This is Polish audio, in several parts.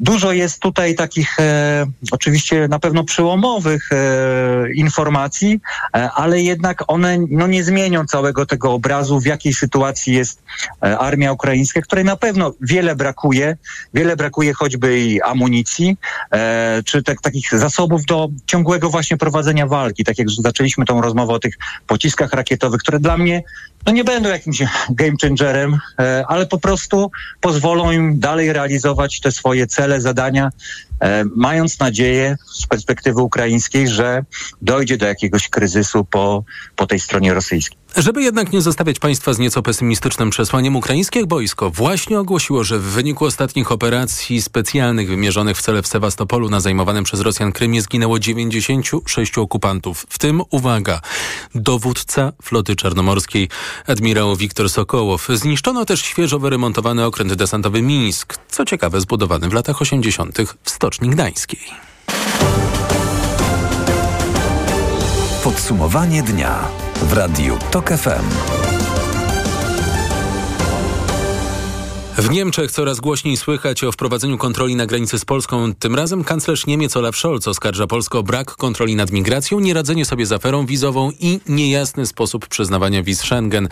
Dużo jest tutaj takich e, oczywiście na pewno przełomowych e, informacji, e, ale jednak one no, nie zmienią całego tego obrazu, w jakiej sytuacji jest e, armia ukraińska, której na pewno wiele brakuje. Wiele brakuje choćby i amunicji, e, czy tak, takich zasobów do ciągłego właśnie prowadzenia walki. Tak jak zaczęliśmy tą rozmowę o tych pociskach rakietowych, które dla mnie no nie będą jakimś game changerem, e, ale po prostu pozwolą im dalej realizować te swoje cele, zadania, e, mając nadzieję z perspektywy ukraińskiej, że dojdzie do jakiegoś kryzysu po, po tej stronie rosyjskiej. Żeby jednak nie zostawiać państwa z nieco pesymistycznym przesłaniem, ukraińskie wojsko właśnie ogłosiło, że w wyniku ostatnich operacji specjalnych wymierzonych w cele w Sewastopolu na zajmowanym przez Rosjan Krymie zginęło 96 okupantów. W tym, uwaga, dowódca floty czarnomorskiej, admirał Wiktor Sokołow. Zniszczono też świeżo wyremontowany okręt desantowy Mińsk, co ciekawe zbudowany w latach 80. w Stoczni Gdańskiej. Podsumowanie dnia w Radiu TOK FM. W Niemczech coraz głośniej słychać o wprowadzeniu kontroli na granicy z Polską. Tym razem kanclerz Niemiec Olaf Scholz oskarża Polskę o brak kontroli nad migracją, nieradzenie sobie z aferą wizową i niejasny sposób przyznawania wiz Schengen.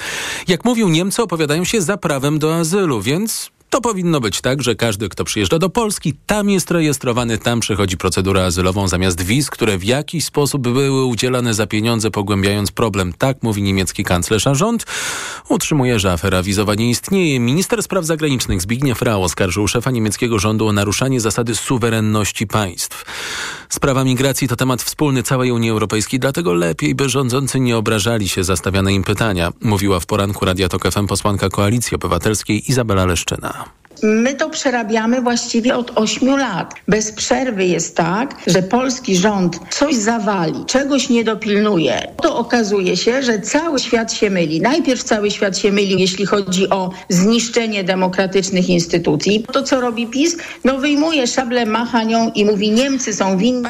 Jak mówił Niemcy opowiadają się za prawem do azylu, więc to powinno być tak, że każdy, kto przyjeżdża do Polski, tam jest rejestrowany, tam przechodzi procedurę azylową zamiast wiz, które w jakiś sposób były udzielane za pieniądze, pogłębiając problem. Tak mówi niemiecki kanclerz, a rząd utrzymuje, że afera wizowa nie istnieje. Minister spraw zagranicznych Zbigniew Rau oskarżył szefa niemieckiego rządu o naruszanie zasady suwerenności państw. Sprawa migracji to temat wspólny całej Unii Europejskiej, dlatego lepiej, by rządzący nie obrażali się za stawiane im pytania, mówiła w poranku Radia Tok FM posłanka Koalicji Obywatelskiej Izabela Leszczyna. My to przerabiamy właściwie od ośmiu lat. Bez przerwy jest tak, że polski rząd coś zawali, czegoś nie dopilnuje. To okazuje się, że cały świat się myli. Najpierw cały świat się myli, jeśli chodzi o zniszczenie demokratycznych instytucji. To, co robi PiS, no wyjmuje szablę machanią i mówi Niemcy są winni.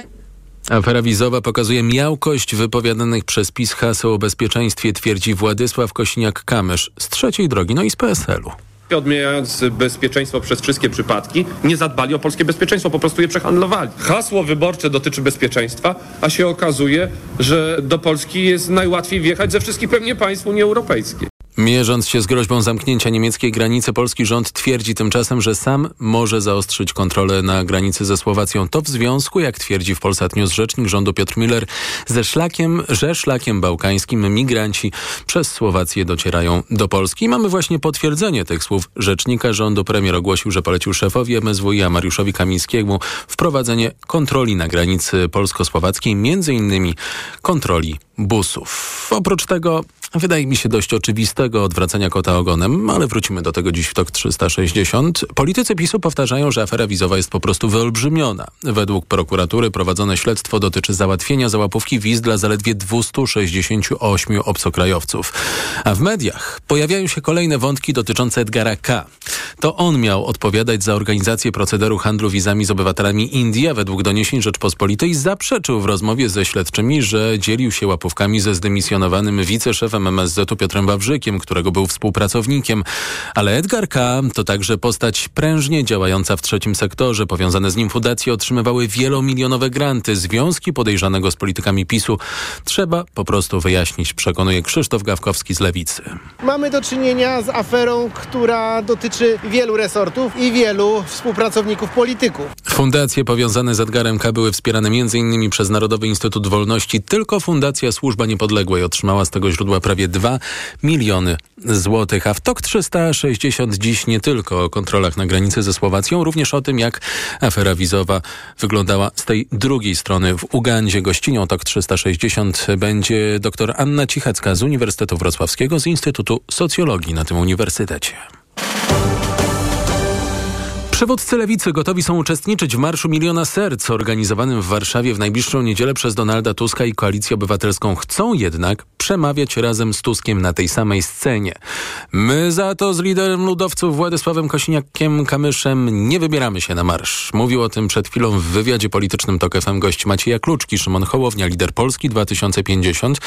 Afera wizowa pokazuje miałkość wypowiadanych przez PiS haseł o bezpieczeństwie, twierdzi Władysław Kośniak-Kamysz z trzeciej drogi, no i z PSL-u odmieniając bezpieczeństwo przez wszystkie przypadki, nie zadbali o polskie bezpieczeństwo, po prostu je przehandlowali. Hasło wyborcze dotyczy bezpieczeństwa, a się okazuje, że do Polski jest najłatwiej wjechać ze wszystkich pewnie państw Unii Europejskiej. Mierząc się z groźbą zamknięcia niemieckiej granicy, polski rząd twierdzi tymczasem, że sam może zaostrzyć kontrolę na granicy ze Słowacją. To w związku, jak twierdzi w Polsat News rzecznik rządu Piotr Miller, ze szlakiem, że szlakiem bałkańskim migranci przez Słowację docierają do Polski. I mamy właśnie potwierdzenie tych słów rzecznika rządu. Premier ogłosił, że polecił szefowi MSWiA Mariuszowi Kamińskiemu wprowadzenie kontroli na granicy polsko-słowackiej, między innymi kontroli busów. Oprócz tego wydaje mi się dość oczywistego odwracania kota ogonem, ale wrócimy do tego dziś w TOK 360. Politycy PiSu powtarzają, że afera wizowa jest po prostu wyolbrzymiona. Według prokuratury prowadzone śledztwo dotyczy załatwienia załapówki wiz dla zaledwie 268 obcokrajowców. A w mediach pojawiają się kolejne wątki dotyczące Edgara K. To on miał odpowiadać za organizację procederu handlu wizami z obywatelami Indii, a według doniesień Rzeczpospolitej zaprzeczył w rozmowie ze śledczymi, że dzielił się łapówkami ze zdymisjonowanym wiceszefem MSZ-u Piotrem Wawrzykiem, którego był współpracownikiem. Ale Edgar K. to także postać prężnie działająca w trzecim sektorze. Powiązane z nim fundacje otrzymywały wielomilionowe granty. Związki podejrzanego z politykami PiSu trzeba po prostu wyjaśnić, przekonuje Krzysztof Gawkowski z Lewicy. Mamy do czynienia z aferą, która dotyczy wielu resortów i wielu współpracowników polityków. Fundacje powiązane z Edgarem K. były wspierane m.in. przez Narodowy Instytut Wolności. Tylko Fundacja Służba Niepodległej otrzymała z tego źródła prawie 2 miliony złotych. A w TOK 360 dziś nie tylko o kontrolach na granicy ze Słowacją, również o tym, jak afera wizowa wyglądała z tej drugiej strony w Ugandzie. Gościnią TOK 360 będzie dr Anna Cichacka z Uniwersytetu Wrocławskiego z Instytutu Socjologii na tym uniwersytecie. Przywódcy lewicy gotowi są uczestniczyć w Marszu Miliona Serc organizowanym w Warszawie w najbliższą niedzielę przez Donalda Tuska i Koalicję Obywatelską. Chcą jednak przemawiać razem z Tuskiem na tej samej scenie. My za to z liderem ludowców Władysławem Kosiniakiem-Kamyszem nie wybieramy się na marsz. Mówił o tym przed chwilą w wywiadzie politycznym TOK FM gość Macieja Kluczki, Szymon Hołownia, lider Polski 2050,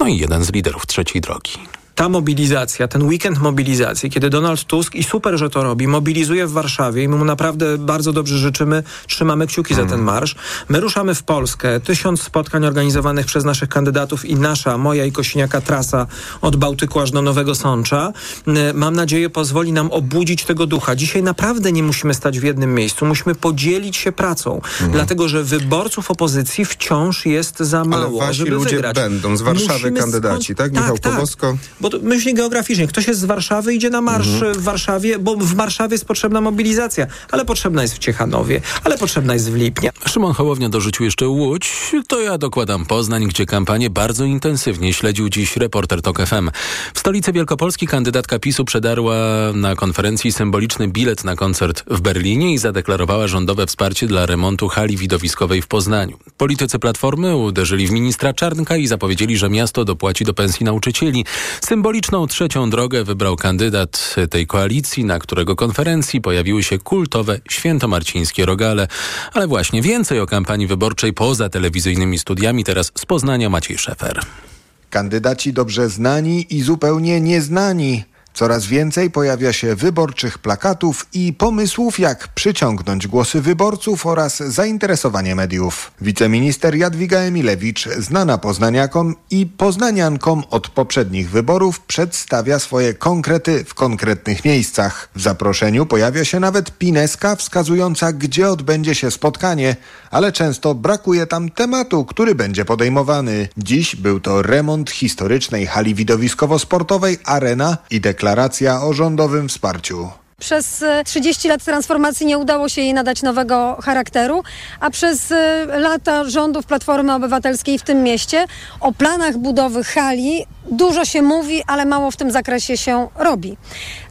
no i jeden z liderów trzeciej drogi. Ta mobilizacja, ten weekend mobilizacji, kiedy Donald Tusk i super, że to robi, mobilizuje w Warszawie i my mu naprawdę bardzo dobrze życzymy, trzymamy kciuki za ten marsz. My ruszamy w Polskę, tysiąc spotkań organizowanych przez naszych kandydatów i nasza, moja i Kosiniaka trasa od Bałtyku aż do Nowego Sącza, mam nadzieję pozwoli nam obudzić tego ducha. Dzisiaj naprawdę nie musimy stać w jednym miejscu, musimy podzielić się pracą, mhm. dlatego że wyborców opozycji wciąż jest za mało, Ale wasi żeby ludzie wygrać. będą z Warszawy Musimy kandydaci, skąd... tak? Michał tak, Kowosko? Tak. Bo to myśli geograficznie. Ktoś jest z Warszawy, idzie na marsz mhm. w Warszawie, bo w Warszawie jest potrzebna mobilizacja, ale potrzebna jest w Ciechanowie, ale potrzebna jest w Lipnie. Szymon Hołownia dorzucił jeszcze Łódź. To ja dokładam Poznań, gdzie kampanię bardzo intensywnie śledził dziś reporter TOK FM. W stolicy Wielkopolski kandydatka PiSu przedarła na konferencji symboliczny bilet na koncert w Berlinie i zadeklarowała rządowe wsparcie dla remontu hali widowiskowej w Poznaniu. Politycy Platformy uderzyli w ministra Czarnka i zapowiedzieli, że miasto dopłaci do pensji nauczycieli. Symboliczną trzecią drogę wybrał kandydat tej koalicji, na którego konferencji pojawiły się kultowe świętomarcińskie rogale. Ale właśnie więcej o kampanii wyborczej poza telewizyjnymi studiami teraz z Poznania Maciej Szefer. Kandydaci dobrze znani i zupełnie nieznani. Coraz więcej pojawia się wyborczych plakatów i pomysłów, jak przyciągnąć głosy wyborców oraz zainteresowanie mediów. Wiceminister Jadwiga Emilewicz, znana poznaniakom i poznaniankom od poprzednich wyborów, przedstawia swoje konkrety w konkretnych miejscach. W zaproszeniu pojawia się nawet pineska wskazująca, gdzie odbędzie się spotkanie, ale często brakuje tam tematu, który będzie podejmowany. Dziś był to remont historycznej hali widowiskowo-sportowej Arena i deklaracja deklaracja o rządowym wsparciu. Przez 30 e, lat transformacji nie udało się jej nadać nowego charakteru, a przez e, lata rządów Platformy Obywatelskiej w tym mieście o planach budowy hali dużo się mówi, ale mało w tym zakresie się robi.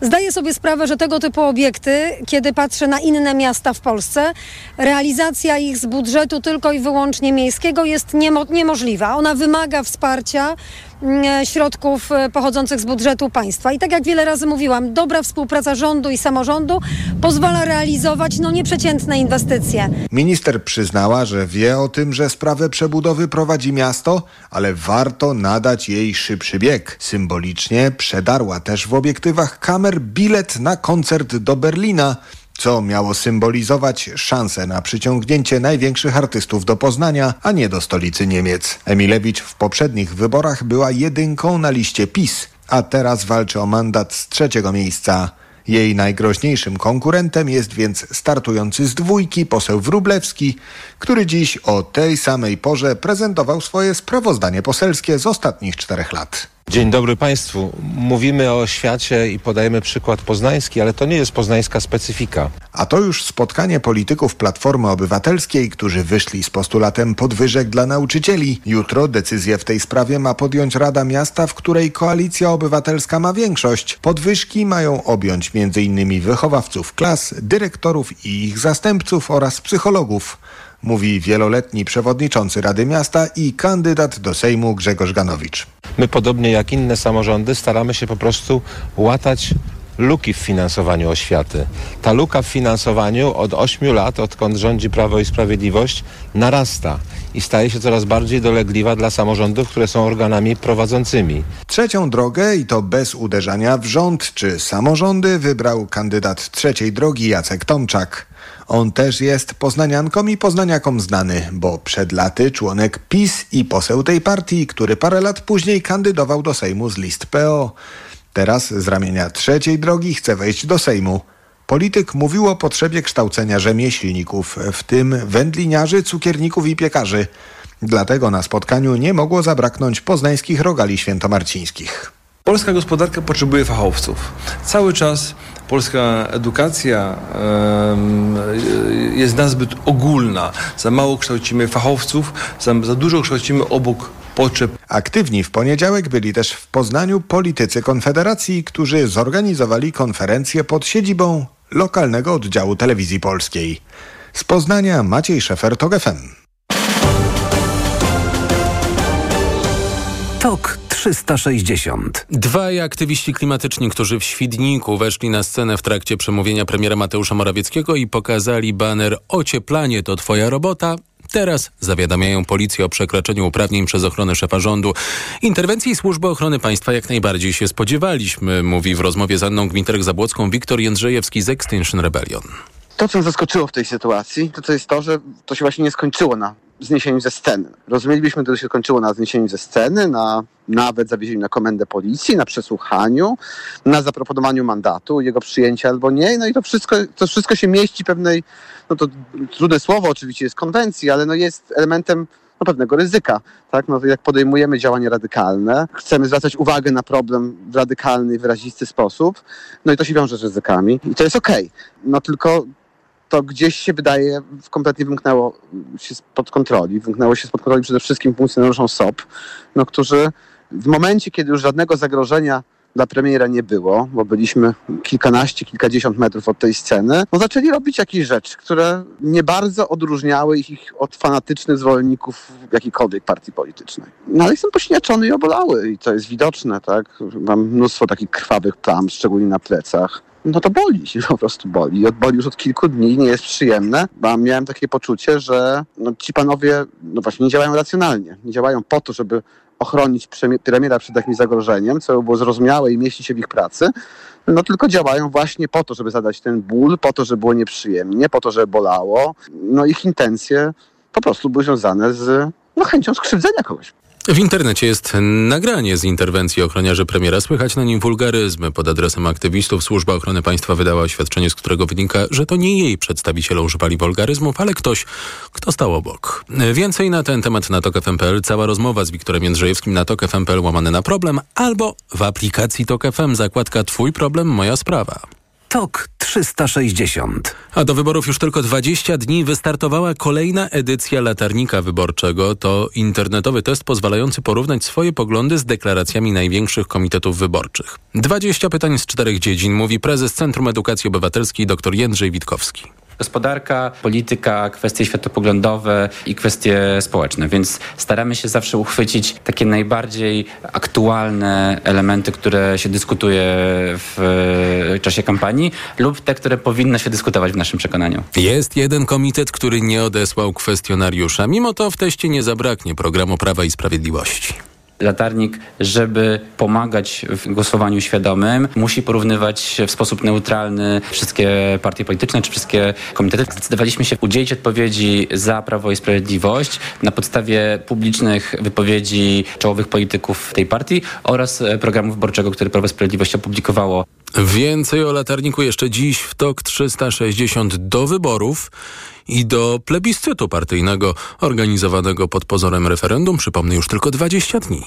Zdaję sobie sprawę, że tego typu obiekty, kiedy patrzę na inne miasta w Polsce, realizacja ich z budżetu tylko i wyłącznie miejskiego jest niemo niemożliwa. Ona wymaga wsparcia mm, środków e, pochodzących z budżetu państwa. I tak jak wiele razy mówiłam, dobra współpraca rządu i samorządu pozwala realizować no, nieprzeciętne inwestycje. Minister przyznała, że wie o tym, że sprawę przebudowy prowadzi miasto, ale warto nadać jej szybszy bieg. Symbolicznie przedarła też w obiektywach kamer bilet na koncert do Berlina co miało symbolizować szansę na przyciągnięcie największych artystów do Poznania, a nie do stolicy Niemiec. Emilewicz w poprzednich wyborach była jedynką na liście PiS, a teraz walczy o mandat z trzeciego miejsca. Jej najgroźniejszym konkurentem jest więc startujący z dwójki poseł Wrublewski, który dziś o tej samej porze prezentował swoje sprawozdanie poselskie z ostatnich czterech lat. Dzień dobry Państwu. Mówimy o świecie i podajemy przykład poznański, ale to nie jest poznańska specyfika. A to już spotkanie polityków Platformy Obywatelskiej, którzy wyszli z postulatem podwyżek dla nauczycieli. Jutro decyzję w tej sprawie ma podjąć Rada Miasta, w której Koalicja Obywatelska ma większość. Podwyżki mają objąć m.in. wychowawców klas, dyrektorów i ich zastępców oraz psychologów mówi wieloletni przewodniczący Rady Miasta i kandydat do Sejmu Grzegorz Ganowicz. My podobnie jak inne samorządy staramy się po prostu łatać luki w finansowaniu oświaty. Ta luka w finansowaniu od 8 lat, odkąd rządzi Prawo i Sprawiedliwość, narasta i staje się coraz bardziej dolegliwa dla samorządów, które są organami prowadzącymi. Trzecią drogę, i to bez uderzania w rząd czy samorządy, wybrał kandydat trzeciej drogi Jacek Tomczak. On też jest poznaniankom i poznaniakom znany, bo przed laty członek PiS i poseł tej partii, który parę lat później kandydował do Sejmu z list PO. Teraz z ramienia trzeciej drogi chce wejść do Sejmu. Polityk mówił o potrzebie kształcenia rzemieślników, w tym wędliniarzy, cukierników i piekarzy. Dlatego na spotkaniu nie mogło zabraknąć poznańskich rogali świętomarcińskich. Polska gospodarka potrzebuje fachowców. Cały czas polska edukacja jest nazbyt ogólna. Za mało kształcimy fachowców, za, za dużo kształcimy obok potrzeb. Aktywni w poniedziałek byli też w Poznaniu politycy Konfederacji, którzy zorganizowali konferencję pod siedzibą lokalnego oddziału telewizji polskiej. Z Poznania Maciej Szefer, TOG FM. TOK 360. Dwaj aktywiści klimatyczni, którzy w Świdniku weszli na scenę w trakcie przemówienia premiera Mateusza Morawieckiego i pokazali baner Ocieplanie to twoja robota, Teraz zawiadamiają policję o przekroczeniu uprawnień przez ochronę szefa rządu. Interwencji Służby Ochrony Państwa jak najbardziej się spodziewaliśmy, mówi w rozmowie z Anną Gwinterek-Zabłocką Wiktor Jędrzejewski z Extinction Rebellion. To, co zaskoczyło w tej sytuacji, to, to jest to, że to się właśnie nie skończyło na zniesieniu ze sceny. Rozumielibyśmy, to się kończyło na zniesieniu ze sceny, na nawet zawiezieniu na komendę policji, na przesłuchaniu, na zaproponowaniu mandatu, jego przyjęcia albo nie. No i to wszystko, to wszystko się mieści pewnej, no to trudne słowo oczywiście jest konwencji, ale no jest elementem no, pewnego ryzyka. Tak? No, jak podejmujemy działania radykalne, chcemy zwracać uwagę na problem w radykalny wyrazisty sposób, no i to się wiąże z ryzykami i to jest okej. Okay. No tylko to gdzieś się wydaje, kompletnie wymknęło się spod kontroli. Wymknęło się spod kontroli przede wszystkim funkcjonariuszom SOP, no, którzy w momencie, kiedy już żadnego zagrożenia dla premiera nie było, bo byliśmy kilkanaście, kilkadziesiąt metrów od tej sceny, no zaczęli robić jakieś rzeczy, które nie bardzo odróżniały ich od fanatycznych zwolenników jakiejkolwiek partii politycznej. No ale jestem pośniaczony i obolały i to jest widoczne, tak? Mam mnóstwo takich krwawych plam, szczególnie na plecach no to boli, po prostu boli. Boli już od kilku dni, nie jest przyjemne, bo miałem takie poczucie, że no, ci panowie no właśnie nie działają racjonalnie. Nie działają po to, żeby ochronić premiera przed jakimś zagrożeniem, co było zrozumiałe i mieści się w ich pracy, no tylko działają właśnie po to, żeby zadać ten ból, po to, żeby było nieprzyjemnie, po to, żeby bolało. No ich intencje po prostu były związane z no, chęcią skrzywdzenia kogoś. W internecie jest nagranie z interwencji ochroniarzy premiera. Słychać na nim wulgaryzmy. Pod adresem aktywistów Służba Ochrony Państwa wydała oświadczenie, z którego wynika, że to nie jej przedstawiciele używali wulgaryzmów, ale ktoś, kto stał obok. Więcej na ten temat na TOK. Cała rozmowa z Wiktorem Jędrzejewskim na TOK łamane na problem albo w aplikacji TOK FM zakładka Twój problem, moja sprawa. TOK 360. A do wyborów już tylko 20 dni wystartowała kolejna edycja latarnika wyborczego. To internetowy test pozwalający porównać swoje poglądy z deklaracjami największych komitetów wyborczych. 20 pytań z czterech dziedzin, mówi prezes Centrum Edukacji Obywatelskiej dr Jędrzej Witkowski gospodarka, polityka, kwestie światopoglądowe i kwestie społeczne, więc staramy się zawsze uchwycić takie najbardziej aktualne elementy, które się dyskutuje w czasie kampanii lub te, które powinno się dyskutować w naszym przekonaniu. Jest jeden komitet, który nie odesłał kwestionariusza. Mimo to w teście nie zabraknie programu Prawa i Sprawiedliwości latarnik, żeby pomagać w głosowaniu świadomym, musi porównywać w sposób neutralny wszystkie partie polityczne czy wszystkie komitety. Zdecydowaliśmy się udzielić odpowiedzi za Prawo i Sprawiedliwość na podstawie publicznych wypowiedzi czołowych polityków tej partii oraz programu wyborczego, który Prawo i Sprawiedliwość opublikowało. Więcej o latarniku jeszcze dziś w TOK 360 do wyborów i do plebiscytu partyjnego organizowanego pod pozorem referendum, przypomnę już tylko 20 dni.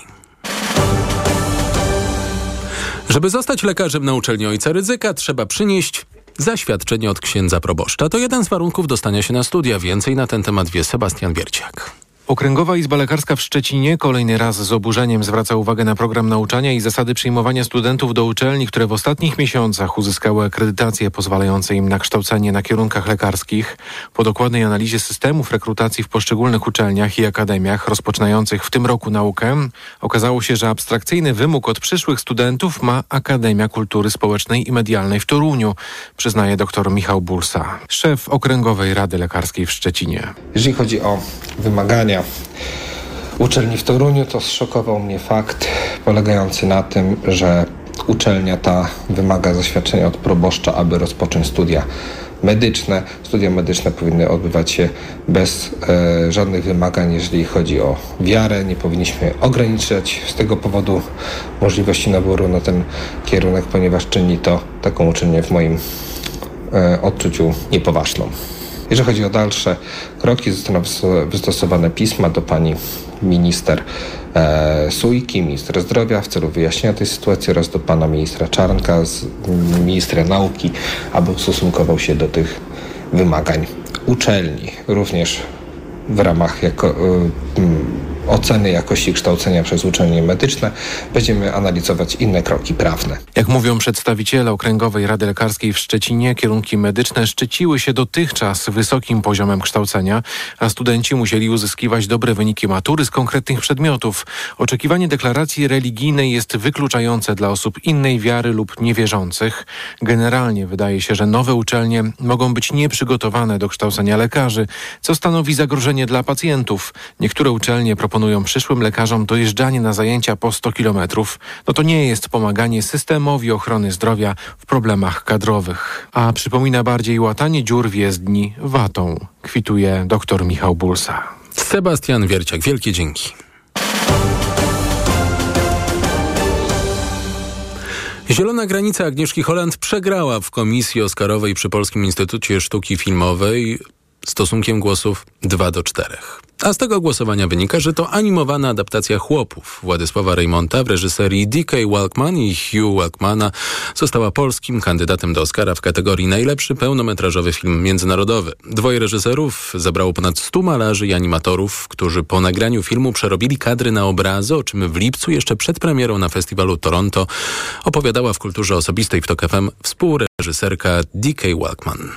Żeby zostać lekarzem na uczelni ojca ryzyka, trzeba przynieść zaświadczenie od księdza proboszcza. To jeden z warunków dostania się na studia. Więcej na ten temat wie Sebastian Wierciak. Okręgowa Izba Lekarska w Szczecinie kolejny raz z oburzeniem zwraca uwagę na program nauczania i zasady przyjmowania studentów do uczelni, które w ostatnich miesiącach uzyskały akredytację pozwalające im na kształcenie na kierunkach lekarskich. Po dokładnej analizie systemów rekrutacji w poszczególnych uczelniach i akademiach rozpoczynających w tym roku naukę, okazało się, że abstrakcyjny wymóg od przyszłych studentów ma Akademia Kultury Społecznej i Medialnej w Toruniu, przyznaje dr Michał Bursa, szef Okręgowej Rady Lekarskiej w Szczecinie. Jeżeli chodzi o wymagania uczelni w Toruniu, to zszokował mnie fakt polegający na tym, że uczelnia ta wymaga zaświadczenia od proboszcza, aby rozpocząć studia medyczne. Studia medyczne powinny odbywać się bez e, żadnych wymagań, jeżeli chodzi o wiarę. Nie powinniśmy ograniczać z tego powodu możliwości naboru na ten kierunek, ponieważ czyni to taką uczelnię w moim e, odczuciu niepoważną. Jeżeli chodzi o dalsze kroki, zostaną wystosowane pisma do pani minister e, Sujki, minister zdrowia w celu wyjaśnienia tej sytuacji oraz do pana ministra Czarnka, z, ministra nauki, aby ustosunkował się do tych wymagań uczelni. Również w ramach jako, y, oceny jakości kształcenia przez uczelnie medyczne, będziemy analizować inne kroki prawne. Jak mówią przedstawiciele Okręgowej Rady Lekarskiej w Szczecinie, kierunki medyczne szczyciły się dotychczas wysokim poziomem kształcenia, a studenci musieli uzyskiwać dobre wyniki matury z konkretnych przedmiotów. Oczekiwanie deklaracji religijnej jest wykluczające dla osób innej wiary lub niewierzących. Generalnie wydaje się, że nowe uczelnie mogą być nieprzygotowane do kształcenia lekarzy, co stanowi zagrożenie dla pacjentów. Niektóre uczelnie proponują przyszłym lekarzom dojeżdżanie na zajęcia po 100 kilometrów. No to nie jest pomaganie systemowi ochrony zdrowia w problemach kadrowych, a przypomina bardziej łatanie dziur w jezdni watą, kwituje dr Michał Bulsa. Sebastian Wierciak, wielkie dzięki. Zielona granica Agnieszki Holland przegrała w komisji Oscarowej przy Polskim Instytucie Sztuki Filmowej stosunkiem głosów 2 do 4. A z tego głosowania wynika, że to animowana adaptacja Chłopów Władysława Reymonta w reżyserii D.K. Walkman i Hugh Walkmana została polskim kandydatem do Oscara w kategorii najlepszy pełnometrażowy film międzynarodowy. Dwoje reżyserów zebrało ponad 100 malarzy i animatorów, którzy po nagraniu filmu przerobili kadry na obrazy, o czym w lipcu jeszcze przed premierą na festiwalu Toronto opowiadała w kulturze osobistej w TOK FM współreżyserka D.K. Walkman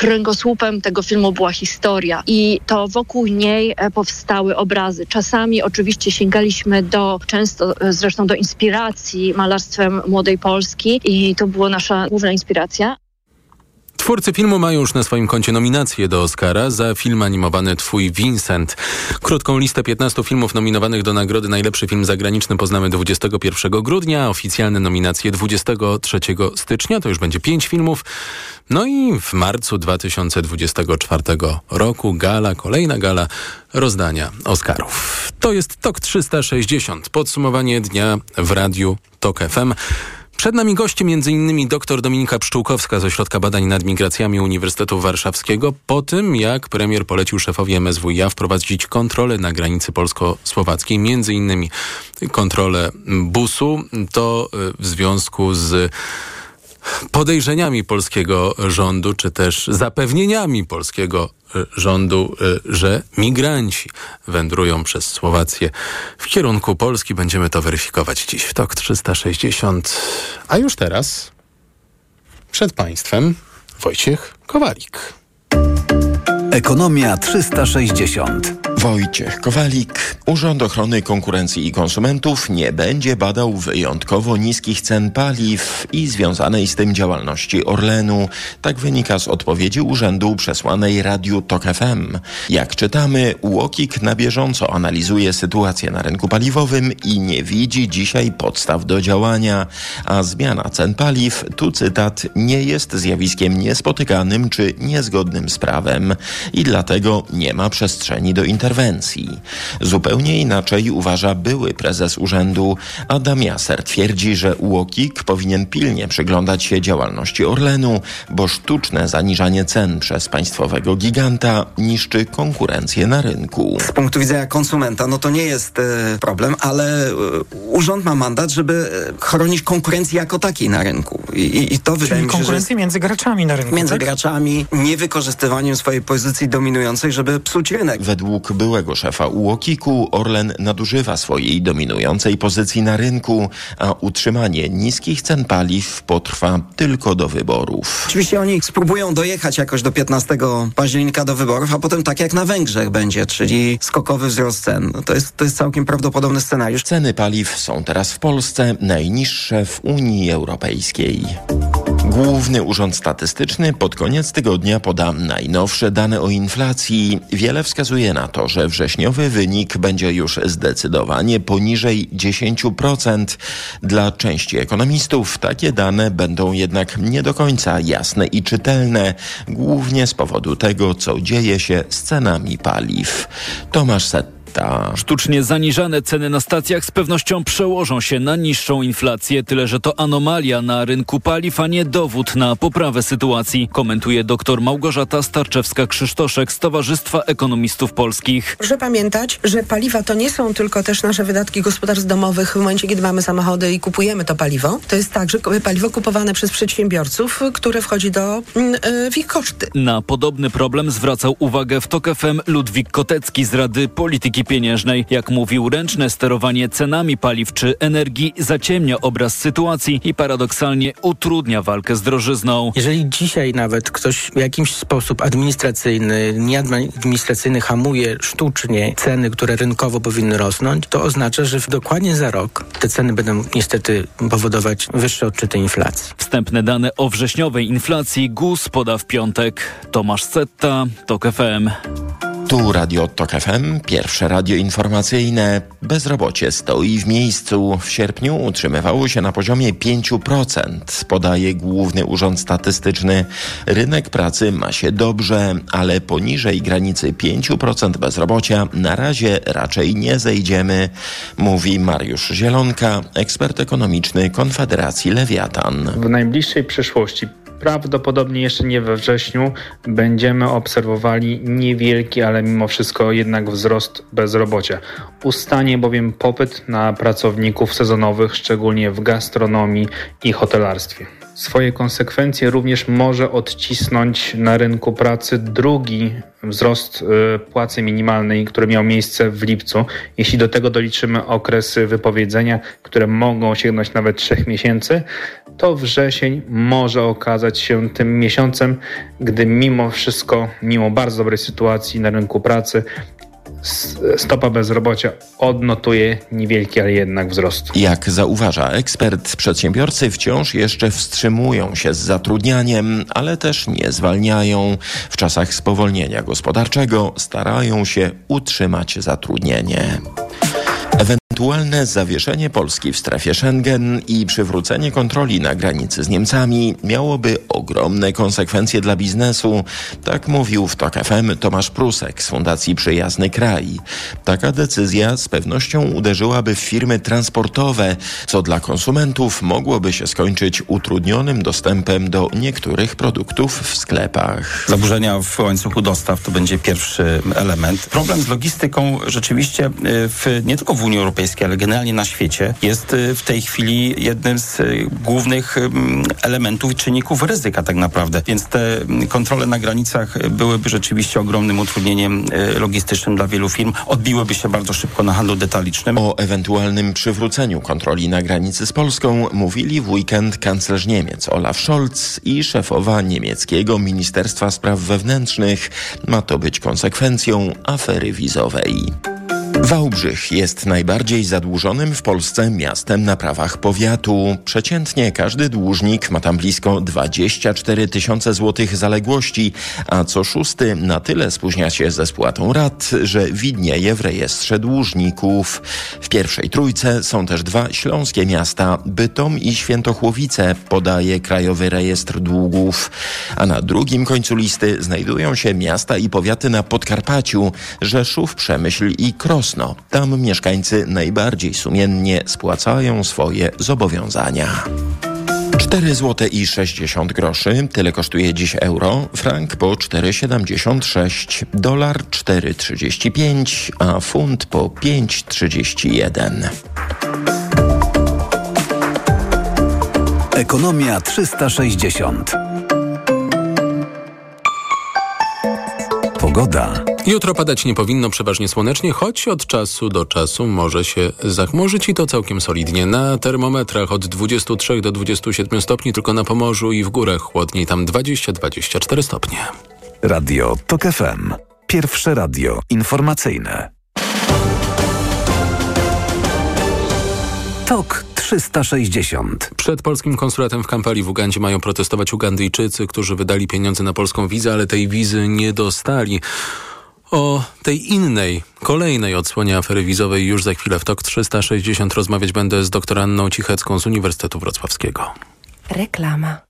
kręgosłupem tego filmu była historia i to wokół niej e, powstały obrazy. Czasami oczywiście sięgaliśmy do, często e, zresztą do inspiracji malarstwem Młodej Polski i to była nasza główna inspiracja. Twórcy filmu mają już na swoim koncie nominację do Oscara za film animowany Twój Vincent. Krótką listę 15 filmów nominowanych do nagrody Najlepszy Film Zagraniczny poznamy 21 grudnia, oficjalne nominacje 23 stycznia, to już będzie 5 filmów. No i w marcu 2024 roku gala, kolejna gala rozdania Oscarów. To jest TOK 360, podsumowanie dnia w radiu TOK FM. Przed nami goście m.in. dr Dominika Pszczółkowska z Ośrodka Badań nad Migracjami Uniwersytetu Warszawskiego po tym, jak premier polecił szefowi MSWiA wprowadzić kontrolę na granicy polsko-słowackiej, m.in. kontrolę busu. To w związku z podejrzeniami polskiego rządu, czy też zapewnieniami polskiego e, rządu, e, że migranci wędrują przez Słowację w kierunku Polski. Będziemy to weryfikować dziś w TOK 360. A już teraz przed Państwem Wojciech Kowalik. Ekonomia 360. Wojciech Kowalik. Urząd Ochrony Konkurencji i Konsumentów nie będzie badał wyjątkowo niskich cen paliw i związanej z tym działalności Orlenu. Tak wynika z odpowiedzi urzędu przesłanej Radiu TOK FM. Jak czytamy, UOKiK na bieżąco analizuje sytuację na rynku paliwowym i nie widzi dzisiaj podstaw do działania. A zmiana cen paliw, tu cytat, nie jest zjawiskiem niespotykanym czy niezgodnym z prawem i dlatego nie ma przestrzeni do interwencji. Zupełnie inaczej uważa były prezes urzędu. Adam Jaser twierdzi, że UOKiK powinien pilnie przyglądać się działalności Orlenu, bo sztuczne zaniżanie cen przez państwowego giganta niszczy konkurencję na rynku. Z punktu widzenia konsumenta, no to nie jest e, problem, ale e, urząd ma mandat, żeby e, chronić konkurencję jako takiej na rynku. I, i to Czyli wydaje mi się, konkurencję że między graczami na rynku. między tak? graczami, niewykorzystywaniem swojej pozycji dominującej, żeby psuć rynek. Według byłego szefa UOKiK-u Orlen nadużywa swojej dominującej pozycji na rynku, a utrzymanie niskich cen paliw potrwa tylko do wyborów. Oczywiście oni spróbują dojechać jakoś do 15 października do wyborów, a potem tak jak na Węgrzech będzie, czyli skokowy wzrost cen. No To jest, to jest całkiem prawdopodobny scenariusz. Ceny paliw są teraz w Polsce najniższe w Unii Europejskiej. Główny Urząd Statystyczny pod koniec tygodnia poda najnowsze dane o inflacji. Wiele wskazuje na to, że wrześniowy wynik będzie już zdecydowanie poniżej 10%. Dla części ekonomistów takie dane będą jednak nie do końca jasne i czytelne, głównie z powodu tego, co dzieje się z cenami paliw. Tomasz. Sztucznie zaniżane ceny na stacjach z pewnością przełożą się na niższą inflację, tyle że to anomalia na rynku paliw, a nie dowód na poprawę sytuacji, komentuje dr Małgorzata Starczewska-Krzysztoszek z Towarzystwa Ekonomistów Polskich. Proszę pamiętać, że paliwa to nie są tylko też nasze wydatki gospodarstw domowych w momencie, kiedy mamy samochody i kupujemy to paliwo. To jest także paliwo kupowane przez przedsiębiorców, które wchodzi do, mm, w ich koszty. Na podobny problem zwracał uwagę w TOK FM Ludwik Kotecki z Rady Polityki polityki pieniężnej. Jak mówił, ręczne sterowanie cenami paliw czy energii zaciemnia obraz sytuacji i paradoksalnie utrudnia walkę z drożyzną. Jeżeli dzisiaj nawet ktoś w jakimś sposób administracyjny, nieadministracyjny hamuje sztucznie ceny, które rynkowo powinny rosnąć, to oznacza, że dokładnie za rok te ceny będą niestety powodować wyższe odczyty inflacji. Wstępne dane o wrześniowej inflacji GUS poda w piątek. Tomasz Setta, TOK FM. Tu Radio TOK FM, pierwsze radio informacyjne. Bezrobocie stoi w miejscu. W sierpniu utrzymywało się na poziomie 5%, podaje Główny Urząd Statystyczny. Rynek pracy ma się dobrze, ale poniżej granicy 5% bezrobocia na razie raczej nie zejdziemy, mówi Mariusz Zielonka, ekspert ekonomiczny Konfederacji Lewiatan. W najbliższej przyszłości prawdopodobnie jeszcze nie we wrześniu będziemy obserwowali niewielki, ale mimo wszystko jednak wzrost bezrobocia. Ustanie bowiem popyt na pracowników sezonowych, szczególnie w gastronomii i hotelarstwie. Swoje konsekwencje również może odcisnąć na rynku pracy drugi wzrost y, płacy minimalnej, który miał miejsce w lipcu. Jeśli do tego doliczymy okresy wypowiedzenia, które mogą sięgnąć nawet trzech miesięcy, to wrzesień może okazać się tym miesiącem, gdy mimo wszystko, mimo bardzo dobrej sytuacji na rynku pracy, stopa bezrobocia odnotuje niewielki, ale jednak wzrost. Jak zauważa ekspert, przedsiębiorcy wciąż jeszcze wstrzymują się z zatrudnianiem, ale też nie zwalniają. W czasach spowolnienia gospodarczego starają się utrzymać zatrudnienie. Ewentualne zawieszenie Polski w strefie Schengen i przywrócenie kontroli na granicy z Niemcami miałoby ogromne konsekwencje dla biznesu, tak mówił w TOK FM Tomasz Prusek z Fundacji Przyjazny Kraj. Taka decyzja z pewnością uderzyłaby w firmy transportowe, co dla konsumentów mogłoby się skończyć utrudnionym dostępem do niektórych produktów w sklepach. Zaburzenia w łańcuchu dostaw to będzie pierwszy element. Problem z logistyką rzeczywiście y, w, nie tylko w Unii Europejskiej, ale generalnie na świecie jest y, w tej chwili jednym z y, głównych elementów i czynników ryzyka tak naprawdę. Więc te kontrole na granicach byłyby rzeczywiście ogromnym utrudnieniem logistycznym dla wielu firm. Odbiłyby się bardzo szybko na handlu detalicznym. O ewentualnym przywróceniu kontroli na granicy z Polską mówili w weekend kanclerz Niemiec Olaf Scholz i szefowa niemieckiego Ministerstwa Spraw Wewnętrznych. Ma to być konsekwencją afery wizowej. Wałbrzych jest najbardziej zadłużonym w Polsce miastem na prawach powiatu. Przeciętnie każdy dłużnik ma tam blisko 24 tysiące złotych zaległości, a co szósty na tyle spóźnia się ze spłatą rat, że widnieje w rejestrze dłużników. W pierwszej trójce są też dwa śląskie miasta, Bytom i Świętochłowice, podaje Krajowy Rejestr Długów. A na drugim końcu listy znajdują się miasta i powiaty na Podkarpaciu, Rzeszów, Przemyśl i Kros Krosno. Tam mieszkańcy najbardziej sumiennie spłacają swoje zobowiązania. 4 zł i 60 groszy. Tyle kosztuje dziś euro. Frank po 4,76. Dolar 4,35, a funt po 5,31. Ekonomia 360. Pogoda. Jutro padać nie powinno przeważnie słonecznie, choć od czasu do czasu może się zachmurzyć i to całkiem solidnie. Na termometrach od 23 do 27 stopni, tylko na Pomorzu i w górach chłodniej, tam 20-24 stopnie. Radio TOK FM. Pierwsze radio informacyjne. TOK 360. Przed polskim konsulatem w Kampali w Ugandzie mają protestować Ugandyjczycy, którzy wydali pieniądze na polską wizę, ale tej wizy nie dostali. O tej innej, kolejnej odsłonie afery wizowej już za chwilę w TOK 360 rozmawiać będę z dr Anną Cichecką z Uniwersytetu Wrocławskiego. Reklama.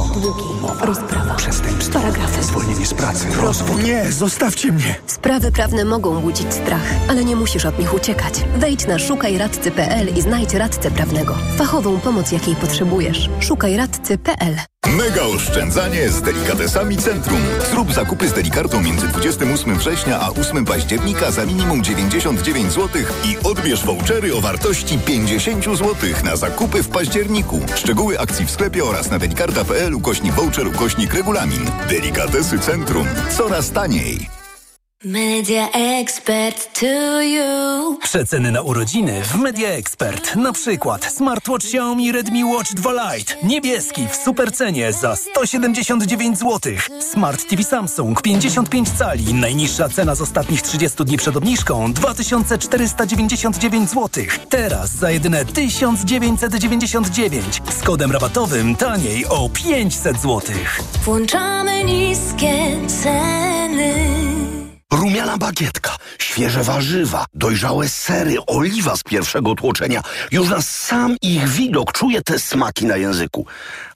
Długi, rozprawa, przestępstwo, paragrafy, zwolnienie z pracy, rozwód. Nie, zostawcie mnie! Sprawy prawne mogą budzić strach, ale nie musisz od nich uciekać. Wejdź na szukajradcy.pl i znajdź radcę prawnego. Fachową pomoc, jakiej potrzebujesz. Szukajradcy.pl Mega oszczędzanie z delikatesami Centrum. Zrób zakupy z delikartą między 28 września a 8 października za minimum 99 zł i odbierz vouchery o wartości 50 zł na zakupy w październiku. Szczegóły akcji w sklepie oraz na delikarta.pl ukośnik voucher ukośnik regulamin. Delikatesy Centrum. Coraz taniej. Media Expert to you. Przeceny na urodziny w Media Expert. Na przykład smartwatch Xiaomi Redmi Watch 2 Lite. Niebieski w supercenie za 179 zł. Smart TV Samsung 55 cali. Najniższa cena z ostatnich 30 dni przed obniżką 2499 zł. Teraz za jedyne 1999. Z kodem rabatowym taniej o 500 zł. Włączamy niskie ceny. Rumiana bagietka, świeże warzywa, dojrzałe sery, oliwa z pierwszego tłoczenia. Już na sam ich widok czuję te smaki na języku.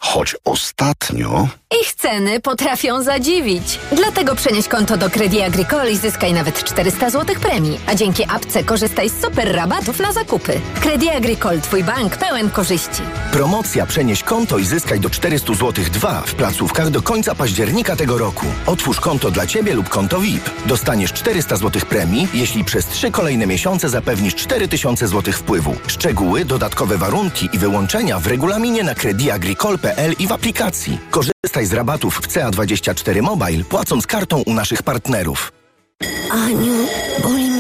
Choć ostatnio... Ich ceny potrafią zadziwić. Dlatego przenieś konto do Credit Agricole i zyskaj nawet 400 zł premii. A dzięki apce korzystaj z super rabatów na zakupy. Credit Agricole, twój bank pełen korzyści. Promocja Przenieś konto i zyskaj do 400 zł 2 w placówkach do końca października tego roku. Otwórz konto dla Ciebie lub konto VIP. Dostaniesz 400 zł premii, jeśli przez 3 kolejne miesiące zapewnisz 4000 zł wpływu. Szczegóły, dodatkowe warunki i wyłączenia w regulaminie na crediagricole.pl i w aplikacji. Korzystaj z rabatów w CA24 Mobile, płacąc kartą u naszych partnerów. Aniu, boli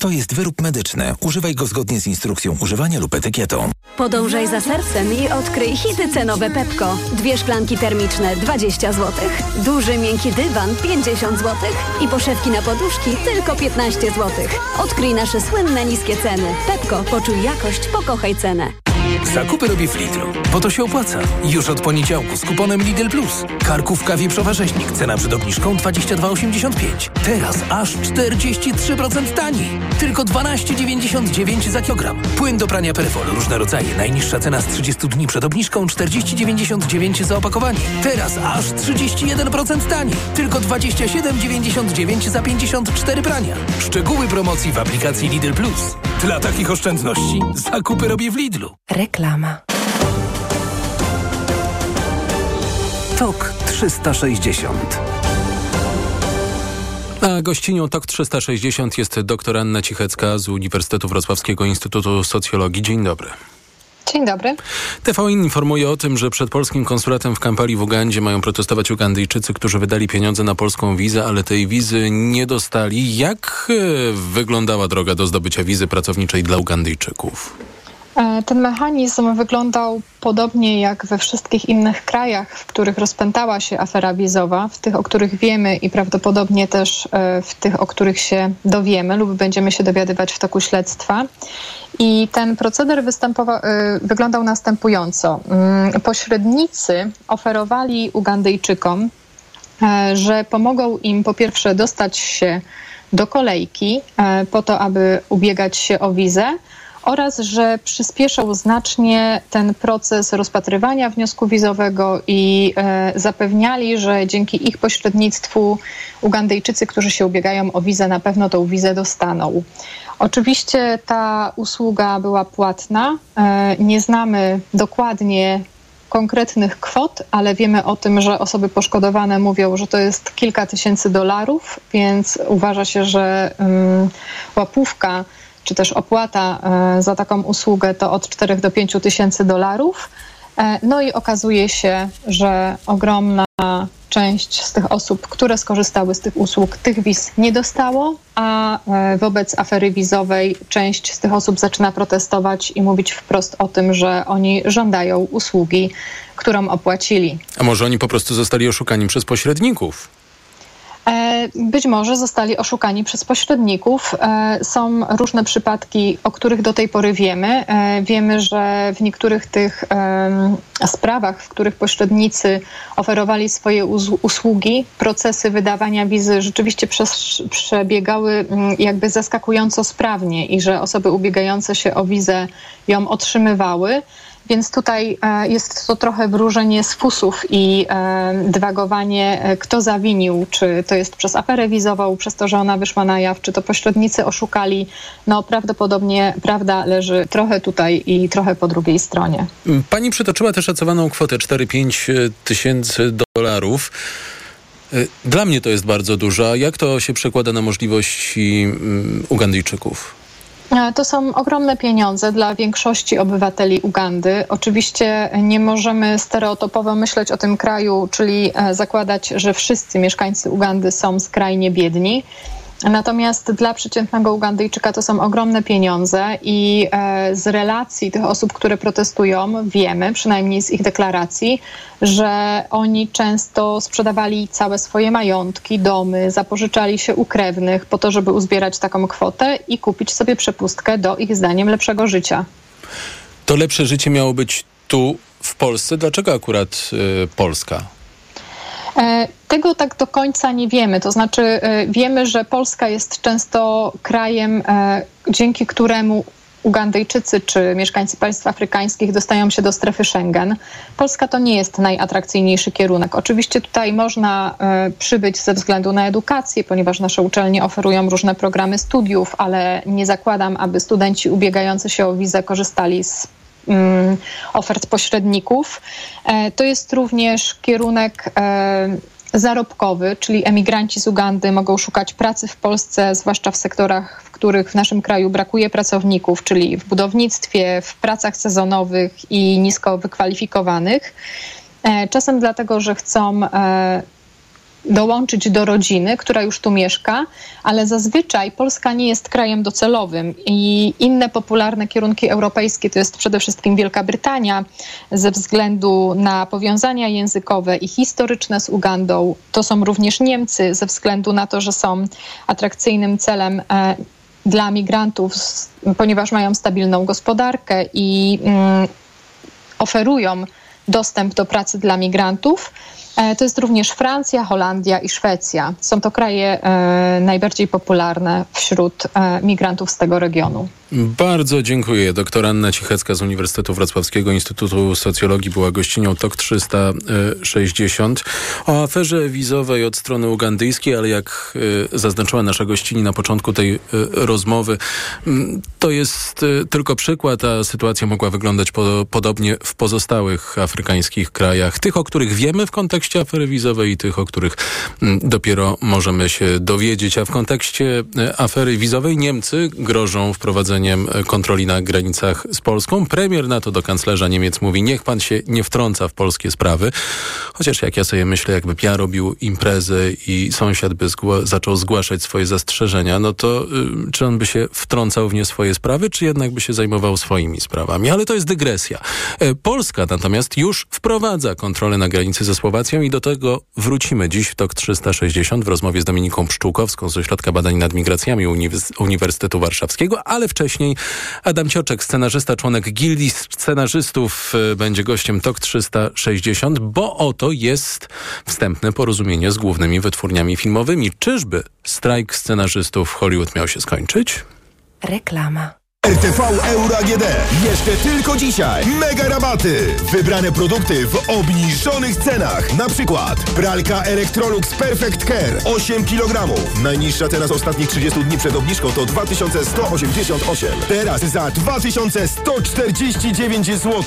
To jest wyrób medyczny. Używaj go zgodnie z instrukcją używania lub etykietą. Podążaj za sercem i odkryj hity cenowe Pepko. Dwie szklanki termiczne 20 zł, duży miękki dywan 50 zł i poszewki na poduszki tylko 15 zł. Odkryj nasze słynne niskie ceny. Pepko, poczuj jakość, pokochaj cenę. Zakupy robię w Lidlu, bo to się opłaca. Już od poniedziałku z kuponem Lidl Plus. Karkówka wieprzowa rzeźnik, cena przed obniżką 22,85. Teraz aż 43% taniej. Tylko 12,99 za kilogram. Płyn do prania Perfol, różne rodzaje. Najniższa cena z 30 dni przed obniżką 40,99 za opakowanie. Teraz aż 31% taniej. Tylko 27,99 za 54 prania. Szczegóły promocji w aplikacji Lidl Plus. Dla takich oszczędności zakupy robię w Lidlu. Reklama. TOK 360 A gościnią TOK 360 jest dr Anna Cichecka z Uniwersytetu Wrocławskiego Instytutu Socjologii. Dzień dobry. Dzień dobry. TVN informuje o tym, że przed polskim konsulatem w Kampali w Ugandzie mają protestować Ugandyjczycy, którzy wydali pieniądze na polską wizę, ale tej wizy nie dostali. Jak e, wyglądała droga do zdobycia wizy pracowniczej dla Ugandyjczyków? E, ten mechanizm wyglądał podobnie jak we wszystkich innych krajach, w których rozpętała się afera wizowa, w tych, o których wiemy i prawdopodobnie też e, w tych, o których się dowiemy lub będziemy się dowiadywać w toku śledztwa. I ten proceder e, wyglądał następująco. Mm, pośrednicy oferowali Ugandyjczykom, że pomogą im po pierwsze dostać się do kolejki po to, aby ubiegać się o wizę, oraz że przyspieszał znacznie ten proces rozpatrywania wniosku wizowego i e, zapewniali, że dzięki ich pośrednictwu Ugandyjczycy, którzy się ubiegają o wizę, na pewno tą wizę dostaną. Oczywiście ta usługa była płatna. E, nie znamy dokładnie konkretnych kwot, ale wiemy o tym, że osoby poszkodowane mówią, że to jest kilka tysięcy dolarów, więc uważa się, że um, łapówka czy też opłata e, za taką usługę to od 4 do 5 tysięcy dolarów. E, no i okazuje się, że ogromna część z tych osób, które skorzystały z tych usług, tych wiz nie dostało, a e, wobec afery wizowej część z tych osób zaczyna protestować i mówić wprost o tym, że oni żądają usługi, którą opłacili. A może oni po prostu zostali oszukani przez pośredników? E, być może zostali oszukani przez pośredników. E, są różne przypadki, o których do tej pory wiemy. E, wiemy, że w niektórych tych sprawach, w których pośrednicy oferowali swoje usługi, procesy wydawania wizy rzeczywiście przebiegały mm, jakby zaskakująco sprawnie i że osoby ubiegające się o wizę ją otrzymywały. Więc tutaj e, jest to trochę wróżenie z fusów i e, dywagowanie, e, kto zawinił, czy to jest przez aferę wizową, przez to, że ona wyszła na jaw, czy to pośrednicy oszukali. No prawdopodobnie prawda leży trochę tutaj i trochę po drugiej stronie. Pani przytoczyła też szacowaną kwotę 4-5 tysięcy dolarów. Dla mnie to jest bardzo dużo. Jak to się przekłada na możliwości mm, Ugandyjczyków? E, to są ogromne pieniądze dla większości obywateli Ugandy. Oczywiście nie możemy stereotypowo myśleć o tym kraju, czyli e, zakładać, że wszyscy mieszkańcy Ugandy są skrajnie biedni. Natomiast dla przeciętnego Ugandyjczyka to są ogromne pieniądze i e, z relacji tych osób, które protestują, wiemy, przynajmniej z ich deklaracji, że oni często sprzedawali całe swoje majątki, domy, zapożyczali się u krewnych po to, żeby uzbierać taką kwotę i kupić sobie przepustkę do ich zdaniem lepszego życia. To lepsze życie miało być tu w Polsce. Dlaczego akurat y, Polska? E, tego tak do końca nie wiemy. To znaczy, e, wiemy, że Polska jest często krajem, e, dzięki któremu Ugandyjczycy czy mieszkańcy państw afrykańskich dostają się do strefy Schengen. Polska to nie jest najatrakcyjniejszy kierunek. Oczywiście tutaj można przybyć ze względu na edukację, ponieważ nasze uczelnie oferują różne programy studiów, ale nie zakładam, aby studenci ubiegający się o wizę korzystali z ofert pośredników. E, to jest również kierunek e, zarobkowy, czyli emigranci z Ugandy mogą szukać pracy w Polsce, zwłaszcza w sektorach, w których w naszym kraju brakuje pracowników, czyli w budownictwie, w pracach sezonowych i nisko wykwalifikowanych. E, czasem dlatego, że chcą dołączyć do rodziny, która już tu mieszka, ale zazwyczaj Polska nie jest krajem docelowym i inne popularne kierunki europejskie to jest przede wszystkim Wielka Brytania ze względu na powiązania językowe i historyczne z Ugandą. To są również Niemcy ze względu na to, że są atrakcyjnym celem e, dla migrantów, ponieważ mają stabilną gospodarkę i mm, oferują dostęp do pracy dla migrantów. E, to jest również Francja, Holandia i Szwecja. Są to kraje e, najbardziej popularne wśród e, migrantów z tego regionu. Bardzo dziękuję. Doktor Anna Cichecka z Uniwersytetu Wrocławskiego Instytutu Socjologii była gościnią TOK 360 o aferze wizowej od strony ugandyjskiej, ale jak zaznaczyła nasza gościni na początku tej rozmowy, to jest tylko przykład, a sytuacja mogła wyglądać podobnie w pozostałych afrykańskich krajach. Tych, o których wiemy w kontekście kontekście afery wizowej i tych, o których mm, dopiero możemy się dowiedzieć. A w kontekście e, afery wizowej Niemcy grożą wprowadzeniem e, kontroli na granicach z Polską. Premier na to do kanclerza Niemiec mówi, niech pan się nie wtrąca w polskie sprawy. Chociaż jak ja sobie myślę, jakby ja robił imprezę i sąsiad by zgła zaczął zgłaszać swoje zastrzeżenia, no to y, czy on by się wtrącał w nie swoje sprawy, czy jednak by się zajmował swoimi sprawami? Ale to jest dygresja. E, Polska natomiast już wprowadza kontrolę na granicy ze Słowacją i do tego wrócimy dziś w TOK 360 w rozmowie z Dominiką Pszczółkowską z Ośrodka Badań nad Migracjami Uniwersytetu Warszawskiego, ale wcześniej Adam Cioczek, scenarzysta, członek Gildii Scenarzystów e, będzie gościem TOK 360, bo oto jest wstępne porozumienie z głównymi wytwórniami filmowymi. Czyżby strajk scenarzystów Hollywood miał się skończyć? Reklama. RTV Euro AGD. Jeszcze tylko dzisiaj. Mega rabaty. Wybrane produkty w obniżonych cenach. Na przykład pralka Electrolux Perfect Care 8 kg. Najniższa cena z ostatnich 30 dni przed obniżką to 2188. Teraz za 2149 zł.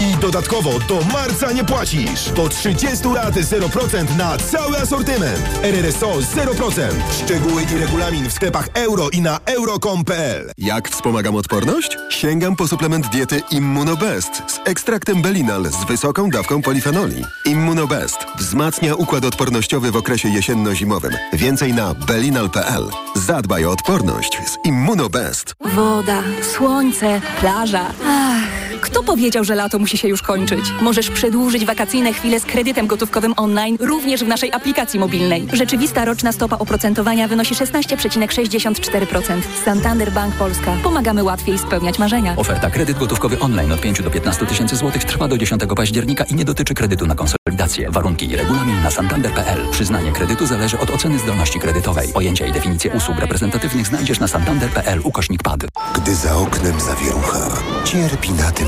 I dodatkowo do marca nie płacisz. Do 30 lat 0% na cały asortyment. RRSO 0%. Szczegóły i regulamin w sklepach euro i na euro.com.pl. Jak wspomagam odporność? Sięgam po suplement diety Immunobest z ekstraktem Belinal z wysoką dawką polifenoli. Immunobest wzmacnia układ odpornościowy w okresie jesienno-zimowym. Więcej na belinal.pl. Zadbaj o odporność z Immunobest. Woda, słońce, plaża. Ach. Kto powiedział, że lato musi się już kończyć? Możesz przedłużyć wakacyjne chwile z kredytem gotówkowym online również w naszej aplikacji mobilnej. Rzeczywista roczna stopa oprocentowania wynosi 16,64%. Santander Bank Polska. Pomagamy łatwiej spełniać marzenia. Oferta kredyt gotówkowy online od 5 do 15 tysięcy złotych trwa do 10 października i nie dotyczy kredytu na konsolidację. Warunki i regulamin na santander.pl. Przyznanie kredytu zależy od oceny zdolności kredytowej. Pojęcia i definicje usług reprezentatywnych znajdziesz na santander.pl ukośnik pad. Gdy za oknem zawierucha, cierpi na tym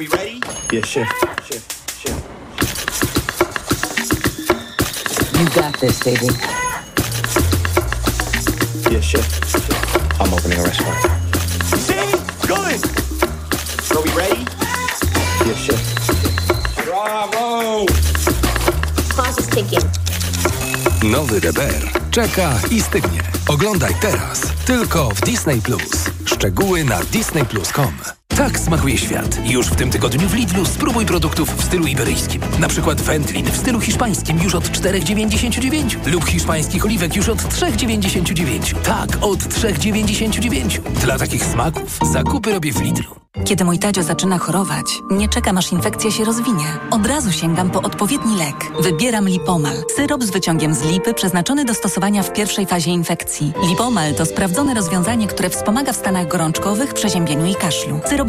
Are we ready? Yeah, chef. Chef. Chef. You got this, baby. Yeah, chef. I'm opening a restaurant. See? Good. Are we ready? Yeah, chef. Bravo! Clock is ticking. Nowy DBR czeka i stygnie. Oglądaj teraz, tylko w Disney Plus. Szczegóły na disneyplus.com. Tak smakuje świat. Już w tym tygodniu w Lidlu spróbuj produktów w stylu iberyjskim. Na przykład wędlin w stylu hiszpańskim już od 4,99 lub hiszpańskich oliwek już od 3,99. Tak, od 3,99. Dla takich smaków zakupy robię w Lidlu. Kiedy mój Tadzio zaczyna chorować, nie czekam aż infekcja się rozwinie. Od razu sięgam po odpowiedni lek. Wybieram Lipomal. Syrop z wyciągiem z lipy przeznaczony do stosowania w pierwszej fazie infekcji. Lipomal to sprawdzone rozwiązanie, które wspomaga w stanach gorączkowych, przeziębieniu i kaszlu. Syrop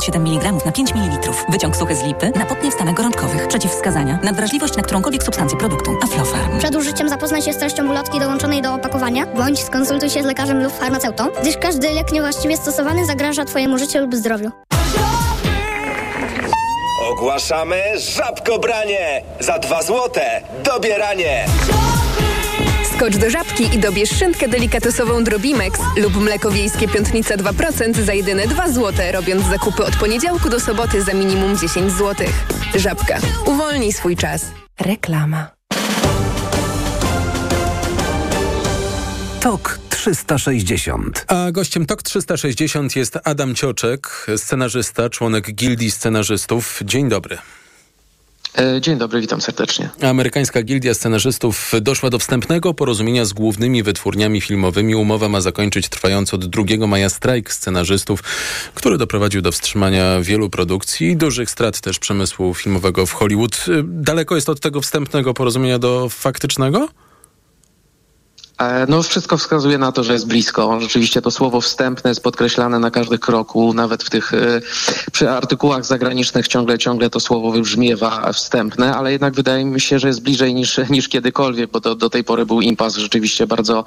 97 mg na 5 ml. Wyciąg suchy z lipy na potnie w stanach gorączkowych. Przeciwwskazania. Nadwrażliwość na którąkolwiek substancję produktu. Aflofarm. Przed użyciem zapoznaj się z treścią ulotki dołączonej do opakowania, bądź skonsultuj się z lekarzem lub farmaceutą, gdyż każdy lek niewłaściwie stosowany zagraża Twojemu życiu lub zdrowiu. Ogłaszamy żabkobranie! Za dwa złote dobieranie! Skocz do żabki i dobierz szynkę delikatesową Drobimex lub mleko wiejskie piątnica 2% za jedyne 2 zł, robiąc zakupy od poniedziałku do soboty za minimum 10 zł. Żabka. Uwolnij swój czas. Reklama. TOK 360. A gościem TOK 360 jest Adam Cioczek, scenarzysta, członek Gildii Scenarzystów. Dzień dobry. E, dzień dobry, witam serdecznie. Amerykańska Gildia Scenarzystów doszła do wstępnego porozumienia z głównymi wytwórniami filmowymi. Umowa ma zakończyć trwający od 2 maja strajk scenarzystów, który doprowadził do wstrzymania wielu produkcji i dużych strat też przemysłu filmowego w Hollywood. Daleko jest od tego wstępnego porozumienia do faktycznego? E, no, wszystko wskazuje na to, że jest blisko. Rzeczywiście to słowo wstępne jest podkreślane na każdym kroku, nawet w tych e, przy artykułach zagranicznych ciągle, ciągle to słowo wybrzmiewa wstępne, ale jednak wydaje mi się, że jest bliżej niż, niż kiedykolwiek, bo to, do tej pory był impas rzeczywiście bardzo,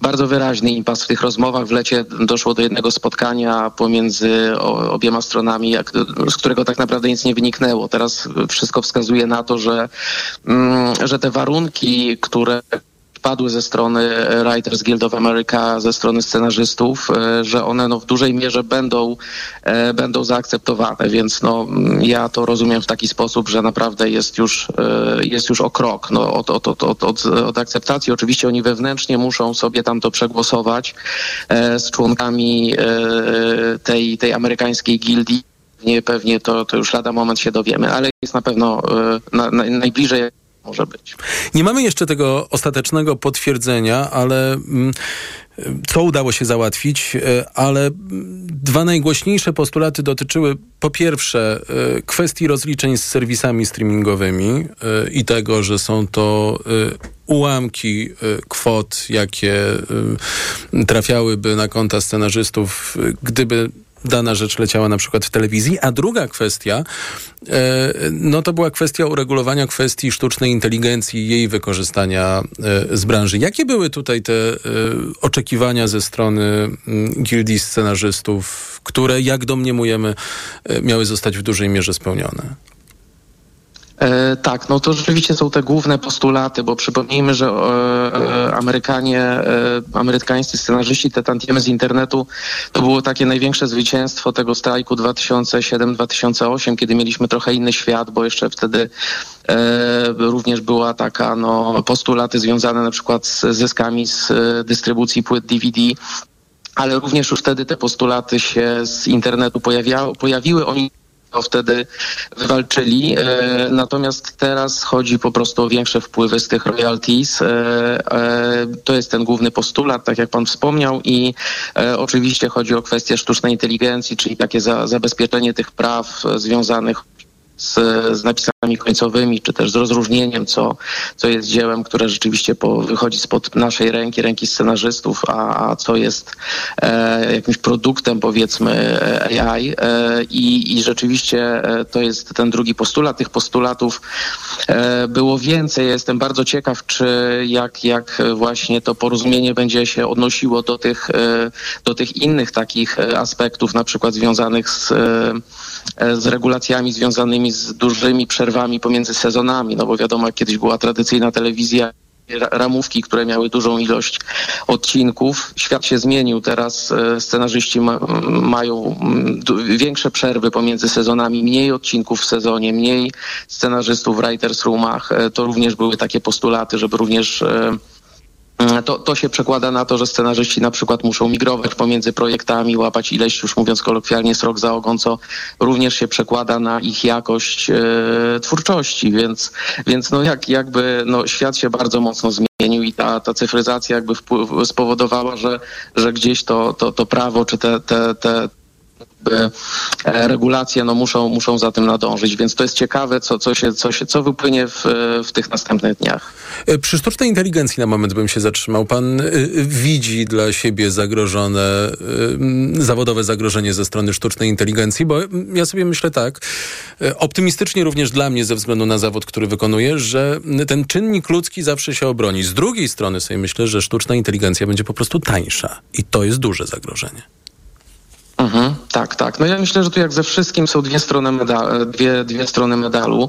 bardzo wyraźny impas w tych rozmowach. W lecie doszło do jednego spotkania pomiędzy obiema stronami, jak, z którego tak naprawdę nic nie wyniknęło. Teraz wszystko wskazuje na to, że, mm, że te warunki, które padły ze strony Writers Guild of America, ze strony scenarzystów, e, że one no, w dużej mierze będą, e, będą zaakceptowane, więc no, ja to rozumiem w taki sposób, że naprawdę jest już, e, jest już o krok no, od, od, od, od, od, od akceptacji. Oczywiście oni wewnętrznie muszą sobie tam to przegłosować z członkami tej, tej amerykańskiej gildii. Pewnie, pewnie to, to już lada moment się dowiemy, ale jest na pewno na, na, najbliżej może być. Nie mamy jeszcze tego ostatecznego potwierdzenia, ale mm, co udało się załatwić, ale dwa najgłośniejsze postulaty dotyczyły po pierwsze kwestii rozliczeń z serwisami streamingowymi i tego, że są to ułamki kwot, jakie trafiałyby na konta scenarzystów, gdyby dana rzecz leciała na przykład w telewizji. A druga kwestia, e, no to była kwestia uregulowania kwestii sztucznej inteligencji i jej wykorzystania e, z branży. Jakie były tutaj te e, oczekiwania ze strony mm, gildii scenarzystów, które, jak domniemujemy, miały zostać w dużej mierze spełnione? E, tak, no to rzeczywiście są te główne postulaty, bo przypomnijmy, że e, Amerykanie, e, amerykańscy scenarzyści, te tantiemy z internetu, to było takie największe zwycięstwo tego strajku 2007-2008, kiedy mieliśmy trochę inny świat, bo jeszcze wtedy również była taka, no, postulaty związane na przykład z zyskami z dystrybucji płyt DVD ale również już wtedy te postulaty się z internetu pojawiały, pojawiły. Oni to wtedy wywalczyli. E, natomiast teraz chodzi po prostu o większe wpływy z tych royalties. E, e, to jest ten główny postulat, tak jak pan wspomniał i oczywiście chodzi o kwestię sztucznej inteligencji, czyli takie za, zabezpieczenie tych praw związanych z, z napisami końcowymi, czy też z rozróżnieniem, co, co jest dziełem, które rzeczywiście po, wychodzi spod naszej ręki, ręki scenarzystów, a, a co jest e, jakimś produktem, powiedzmy, AI. E, i, I rzeczywiście e, to jest ten drugi postulat. Tych postulatów e, było więcej. jestem bardzo ciekaw, czy jak, jak właśnie to porozumienie będzie się odnosiło do tych, e, do tych innych takich e, aspektów, na przykład związanych z, z regulacjami związanymi z dużymi przerwami pomiędzy sezonami, no bo wiadomo, kiedyś była tradycyjna telewizja, ramówki, które miały dużą ilość odcinków. Świat się zmienił. Teraz e, scenarzyści ma, mają większe przerwy pomiędzy sezonami, mniej odcinków w sezonie, mniej scenarzystów w writers roomach. E, to również były takie postulaty, żeby również e, to, to się przekłada na to, że scenarzyści na przykład muszą migrować pomiędzy projektami, łapać ileś, już mówiąc kolokwialnie, srok za ogon, co również się przekłada na ich jakość e, twórczości, więc, więc no jak, jakby no, świat się bardzo mocno zmienił i ta, ta cyfryzacja jakby wpływ, spowodowała, że, że gdzieś to, to, to prawo czy te, te, te E, regulacje no, muszą, muszą za tym nadążyć, więc to jest ciekawe, co, co, się, co, się, co wypłynie w, w tych następnych dniach. E, przy sztucznej inteligencji na moment bym się zatrzymał. Pan e, widzi dla siebie zagrożone, zawodowe zagrożenie ze strony sztucznej inteligencji, bo ja sobie myślę tak, optymistycznie również dla mnie ze względu na zawód, który wykonuję, że ten czynnik ludzki zawsze się obroni. Z drugiej strony sobie myślę, że sztuczna inteligencja będzie po prostu tańsza i to jest duże zagrożenie. Mhm, tak, tak. No ja myślę, że tu jak ze wszystkim są dwie strony medalu, dwie, dwie strony medalu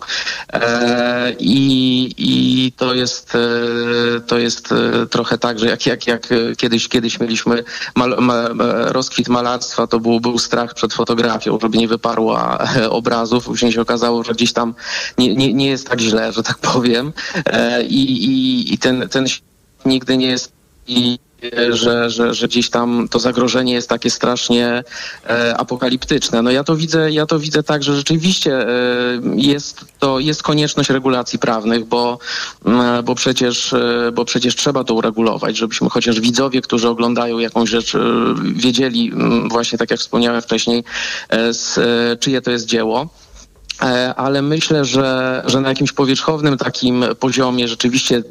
e, i, i to jest e, to jest e, trochę tak, że jak, jak, jak kiedyś kiedyś mieliśmy mal, ma, rozkwit malarstwa, to był, był strach przed fotografią, żeby nie wyparła e, obrazów. Później się okazało, że gdzieś tam nie, nie, nie jest tak źle, że tak powiem. E, i, i, I ten, ten nigdy nie jest i że, że, że gdzieś tam to zagrożenie jest takie strasznie e, apokaliptyczne. No ja to widzę, ja to widzę tak, że rzeczywiście e, jest to jest konieczność regulacji prawnych, bo, e, bo, przecież, e, bo przecież trzeba to uregulować, żebyśmy chociaż widzowie, którzy oglądają jakąś rzecz, e, wiedzieli właśnie tak jak wspomniałem wcześniej, z, czyje to jest dzieło ale myślę, że, że na jakimś powierzchownym takim poziomie rzeczywiście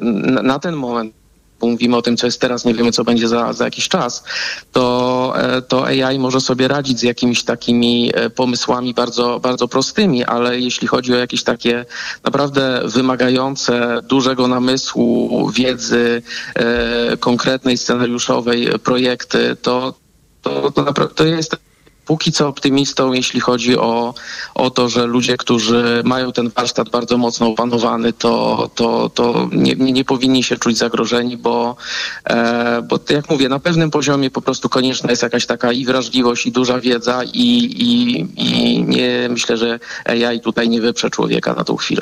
na ten moment mówimy o tym, co jest teraz, nie wiemy, co będzie za, za jakiś czas, to, e, to AI może sobie radzić z jakimiś takimi e, pomysłami bardzo, bardzo prostymi, ale jeśli chodzi o jakieś takie naprawdę wymagające dużego namysłu, wiedzy e, konkretnej, scenariuszowej projekty, to, to, to, to jest póki co optymistą, jeśli chodzi o, o to, że ludzie, którzy mają ten warsztat bardzo mocno opanowany, to, to, to nie, nie, nie powinni się czuć zagrożeni, bo, e, bo jak mówię, na pewnym poziomie po prostu konieczna jest jakaś taka i wrażliwość, i duża wiedza i, i, i nie myślę, że AI tutaj nie wyprze człowieka na tą chwilę.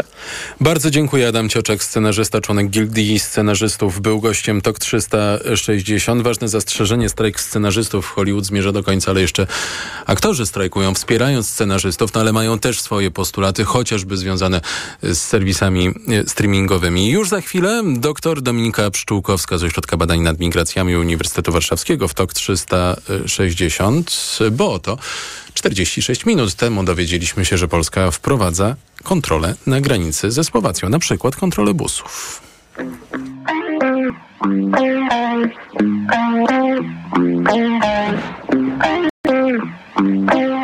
Bardzo dziękuję. Adam Cioczek, scenarzysta, członek Gildii Scenarzystów, był gościem TOK 360. Ważne zastrzeżenie, strajk scenarzystów w Hollywood zmierza do końca, ale jeszcze aktorzy strajkują, wspierając scenarzystów, no ale mają też swoje postulaty, chociażby związane z serwisami e, streamingowymi. Już za chwilę dr Dominika Pszczółkowska z Ośrodka Badań nad Migracjami Uniwersytetu Warszawskiego w TOK 360, bo oto 46 minut temu dowiedzieliśmy się, że Polska wprowadza kontrolę na granicy ze Słowacją, na przykład kontrolę busów. Z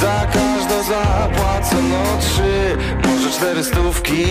Za każdą zapłacono trzy Może cztery stówki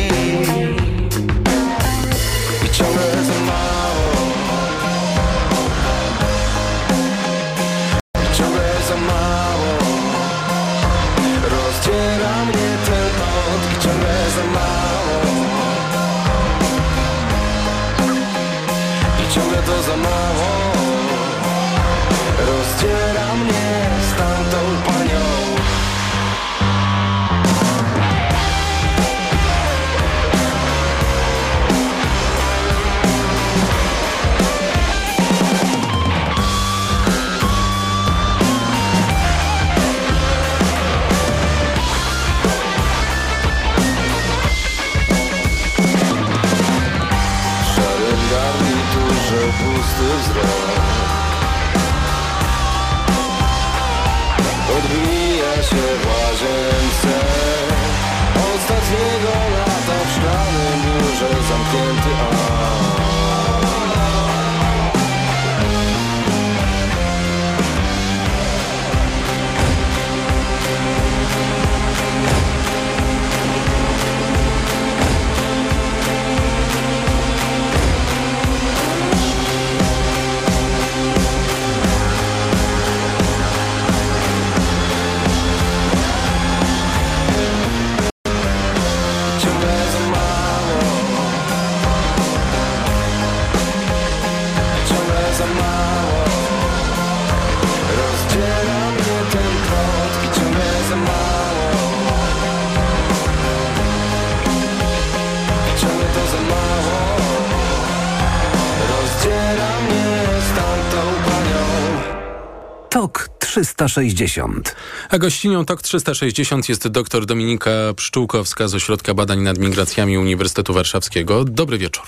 360. A gościnią TOK 360 jest dr Dominika Pszczółkowska z Ośrodka Badań nad Migracjami Uniwersytetu Warszawskiego. Dobry wieczór.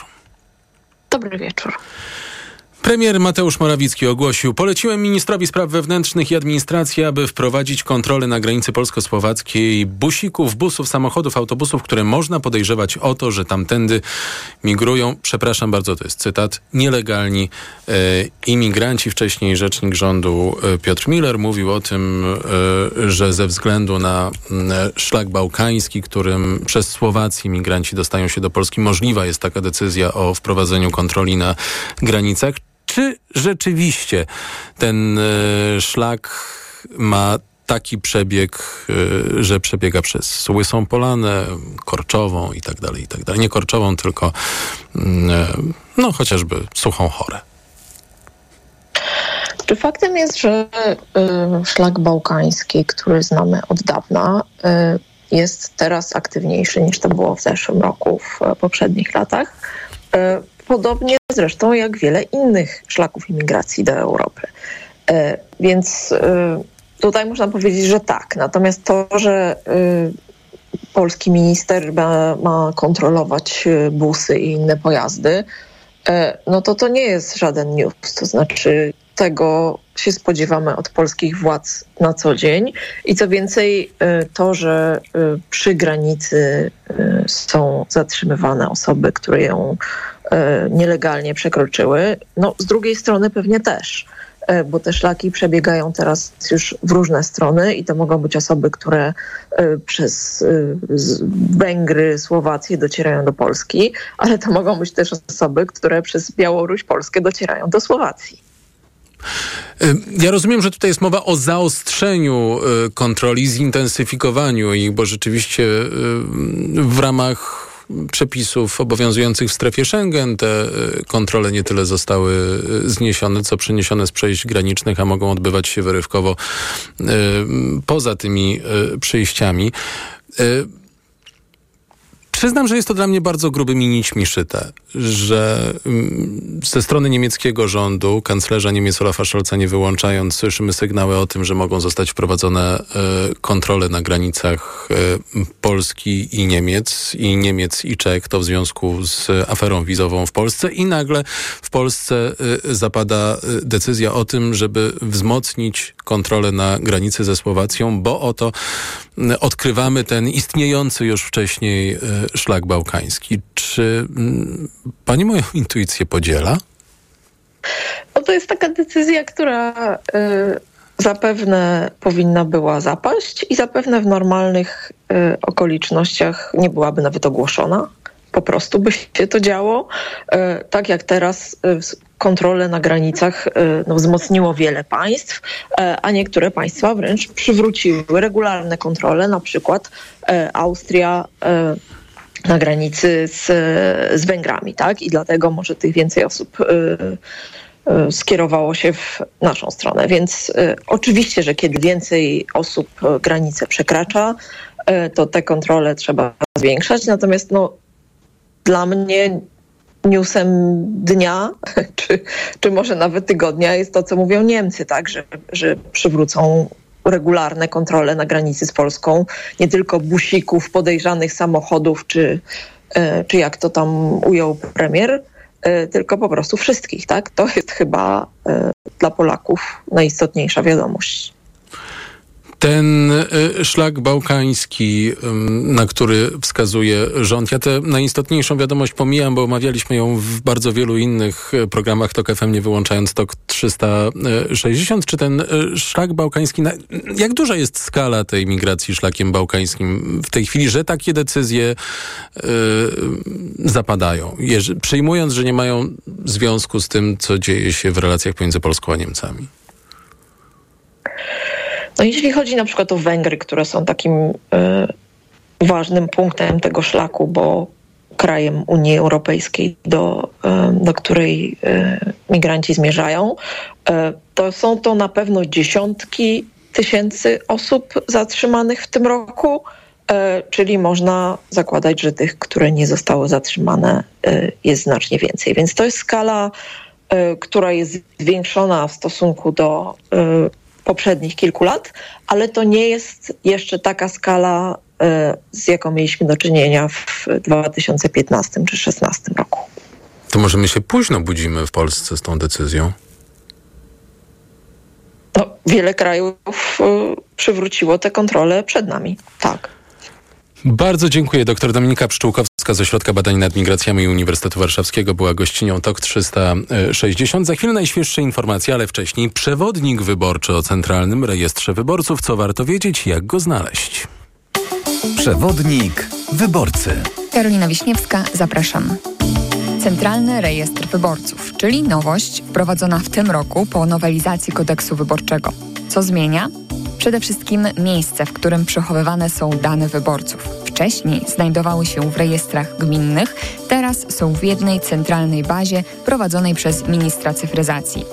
Dobry wieczór. Premier Mateusz Morawiecki ogłosił, poleciłem ministrowi spraw wewnętrznych i administracji, aby wprowadzić kontrolę na granicy polsko-słowackiej busików, busów, samochodów, autobusów, które można podejrzewać o to, że tamtędy migrują, przepraszam bardzo, to jest cytat, nielegalni e, imigranci. Wcześniej rzecznik rządu e, Piotr Miller mówił o tym, e, że ze względu na m, szlak bałkański, którym przez Słowację migranci dostają się do Polski, możliwa jest taka decyzja o wprowadzeniu kontroli na granicach. Czy rzeczywiście ten e, szlak ma taki przebieg, e, że przebiega przez Łysą Polanę, Korczową i tak dalej, i tak dalej. Nie Korczową, tylko mm, e, no chociażby Suchą Chorę. Czy faktem jest, że szlak bałkański, który znamy od dawna, jest teraz aktywniejszy niż to było w zeszłym roku, w poprzednich latach? Podobnie zresztą jak wiele innych szlaków imigracji do Europy. Y, więc y, tutaj można powiedzieć, że tak. Natomiast to, że y, polski minister ma, ma kontrolować busy i inne pojazdy, e, no to to nie jest żaden news. To znaczy tego się spodziewamy od polskich władz na co dzień. I co więcej, to, że przy granicy są zatrzymywane osoby, które ją nielegalnie przekroczyły, no z drugiej strony pewnie też. Bo te szlaki przebiegają teraz już w różne strony i to mogą być osoby, które przez Węgry, Słowację docierają do Polski, ale to mogą być też osoby, które przez Białoruś, Polskę docierają do Słowacji. Ja rozumiem, że tutaj jest mowa o zaostrzeniu kontroli, zintensyfikowaniu ich, bo rzeczywiście w ramach przepisów obowiązujących w strefie Schengen. Te e, kontrole nie tyle zostały e, zniesione, co przeniesione z przejść granicznych, a mogą odbywać się wyrywkowo e, poza tymi przejściami. Przyznam, że jest to dla mnie bardzo grubymi nićmi szyte, że mm, ze strony niemieckiego rządu, kanclerza Niemiec Olafa Scholza nie wyłączając, słyszymy sygnały o tym, że mogą zostać wprowadzone e, kontrole na granicach e, Polski i Niemiec, i Niemiec i Czech, to w związku z aferą wizową w Polsce. I nagle w Polsce e, zapada decyzja o tym, żeby wzmocnić kontrolę na granicy ze Słowacją, bo oto odkrywamy ten istniejący już wcześniej szlak bałkański. Czy pani moją intuicję podziela? No to jest taka decyzja, która y, zapewne powinna była zapaść i zapewne w normalnych y, okolicznościach nie byłaby nawet ogłoszona. Po prostu by się to działo. Tak jak teraz kontrole na granicach no, wzmocniło wiele państw, a niektóre państwa wręcz przywróciły regularne kontrole, na przykład Austria na granicy z, z Węgrami, tak? I dlatego może tych więcej osób skierowało się w naszą stronę. Więc oczywiście, że kiedy więcej osób granicę przekracza, to te kontrole trzeba zwiększać. Natomiast no, dla mnie newsem dnia, czy, czy może nawet tygodnia jest to, co mówią Niemcy, tak, że, że przywrócą regularne kontrole na granicy z Polską, nie tylko busików, podejrzanych samochodów, czy, e, czy jak to tam ujął premier, e, tylko po prostu wszystkich. Tak? To jest chyba e, dla Polaków najistotniejsza wiadomość. Ten y, szlak bałkański, na który wskazuje rząd, ja tę najistotniejszą wiadomość pomijam, bo omawialiśmy ją w bardzo wielu innych y, programach TOK FM, nie wyłączając TOK 360. Czy ten y, szlak bałkański, jak duża jest skala tej migracji szlakiem bałkańskim w tej chwili, że takie decyzje zapadają, przyjmując, że nie mają związku z tym, co dzieje się w relacjach pomiędzy Polską a Niemcami? No jeśli chodzi na przykład o Węgry, które są takim y, ważnym punktem tego szlaku, bo krajem Unii Europejskiej, do, y, do której y, migranci zmierzają, to są to na pewno dziesiątki tysięcy osób zatrzymanych w tym roku, czyli można zakładać, że tych, które nie zostały zatrzymane, jest znacznie więcej. Więc to jest skala, która jest zwiększona w stosunku do poprzednich kilku lat, ale to nie jest jeszcze taka skala, e, z jaką mieliśmy do czynienia w 2015 czy 2016 roku. To może my się późno budzimy w Polsce z tą decyzją? No, wiele krajów e, przywróciło te kontrole przed nami, tak. Bardzo dziękuję. Doktor Dominika Pszczółkowska ze Środka Badań nad Migracjami Uniwersytetu Warszawskiego była gościnią TOK 360. Za chwilę najświeższe informacje, ale wcześniej przewodnik wyborczy o Centralnym Rejestrze Wyborców. Co warto wiedzieć, jak go znaleźć? Przewodnik wyborcy. Karolina Wiśniewska, zapraszam. Centralny Rejestr Wyborców, czyli nowość wprowadzona w tym roku po nowelizacji kodeksu wyborczego. Co zmienia? Przede wszystkim miejsce, w którym przechowywane są dane wyborców. Wcześniej znajdowały się w rejestrach gminnych, teraz są w jednej centralnej bazie prowadzonej przez ministra cyfryzacji.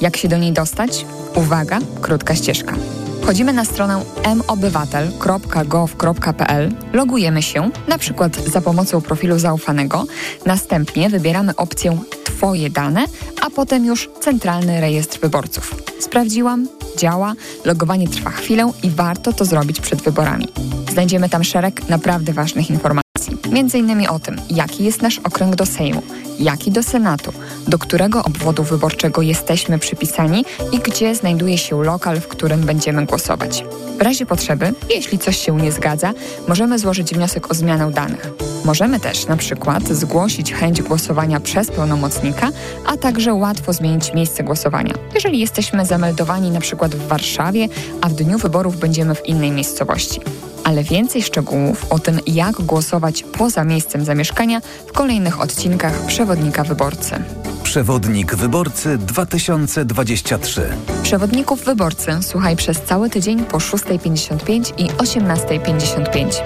Jak się do niej dostać? Uwaga, krótka ścieżka. Wchodzimy na stronę mobywatel.gov.pl, logujemy się, na przykład za pomocą profilu zaufanego, następnie wybieramy opcję Twoje dane, a potem już Centralny Rejestr Wyborców. Sprawdziłam, działa, logowanie trwa chwilę i warto to zrobić przed wyborami. Znajdziemy tam szereg naprawdę ważnych informacji. Innymi o tym, jaki jest nasz okręg do Sejmu, jaki do Senatu, do którego obwodu wyborczego jesteśmy przypisani i gdzie znajduje się lokal, w którym będziemy głosować. W razie potrzeby, jeśli coś się nie zgadza, możemy złożyć wniosek o zmianę danych. Możemy też na przykład zgłosić chęć głosowania przez pełnomocnika, a także łatwo zmienić miejsce głosowania. Jeżeli jesteśmy zameldowani na przykład w Warszawie, a w dniu wyborów będziemy w innej miejscowości. Ale więcej szczegółów o tym, jak głosować poza miejscem zamieszkania w kolejnych odcinkach Przewodnika Wyborcy. Przewodnik Wyborcy 2023. Przewodników Wyborcy słuchaj przez cały tydzień po 6.55 i 18.55.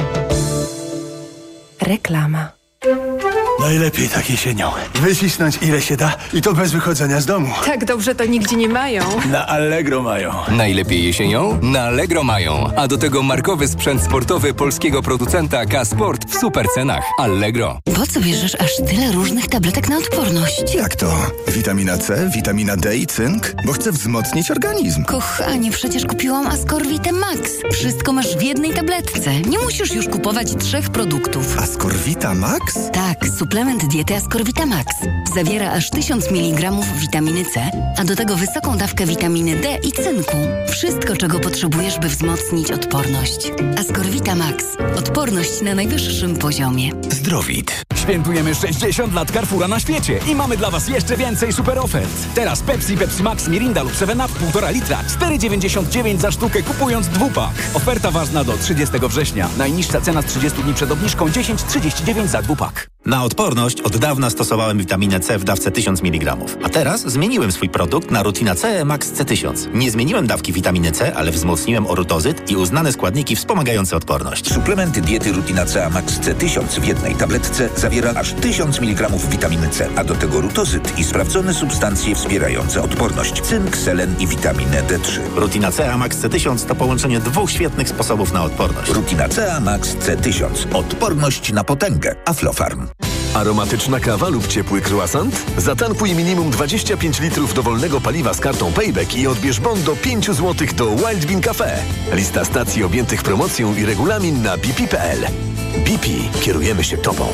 Reklama. Najlepiej tak jesienią. Wycisnąć ile się da i to bez wychodzenia z domu. Tak dobrze to nigdzie nie mają. Na Allegro mają. Najlepiej jesienią? Na Allegro mają. A do tego markowy sprzęt sportowy polskiego producenta K-Sport w super cenach. Allegro. Po co bierzesz aż tyle różnych tabletek na odporność? Jak to? Witamina C, witamina D i cynk? Bo chcę wzmocnić organizm. Kochanie, przecież kupiłam Ascorvite Max. Wszystko masz w jednej tabletce. Nie musisz już kupować trzech produktów. Ascorvita Max? Tak, suplement diety Ascorvita Max. Zawiera aż 1000 mg witaminy C, a do tego wysoką dawkę witaminy D i cynku. Wszystko, czego potrzebujesz, by wzmocnić odporność. Ascorvita Max. Odporność na najwyższym poziomie. Zdrowit. Świętujemy 60 lat Carrefoura na świecie i mamy dla Was jeszcze więcej super ofert. Teraz Pepsi, Pepsi Max, Mirinda lub 7up 1,5 litra 4,99 za sztukę kupując dwupak. Oferta ważna do 30 września. Najniższa cena z 30 dni przed obniżką 10,39 za dwupak. Na odporność od dawna stosowałem witaminę C w dawce 1000 mg. A teraz zmieniłem swój produkt na Rutina C Max C1000. Nie zmieniłem dawki witaminy C, ale wzmocniłem orutozyt i uznane składniki wspomagające odporność. Suplementy diety Rutina C Max C1000 w jednej tabletce zawiera aż 1000 mg witaminy C, a do tego rutozyt i sprawdzone substancje wspierające odporność. Cynk, selen i witaminę D3. Rutina C Max C1000 to połączenie dwóch świetnych sposobów na odporność. Rutina C Max C1000. Odporność na potęgę. Aflofarm. Aromatyczna kawa lub ciepły croissant? Zatankuj minimum 25 litrów dowolnego paliwa z kartą Payback i odbierz bon do 5 zł do Wild Bean Cafe. Lista stacji objętych promocją i regulamin na bp.pl. BP. Kierujemy się Tobą.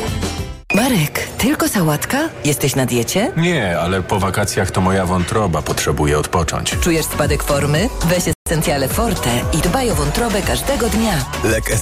Marek, tylko sałatka? Jesteś na diecie? Nie, ale po wakacjach to moja wątroba potrzebuje odpocząć. Czujesz spadek formy? Weź Essentiale Forte i dbaj o wątrobę każdego dnia. Lek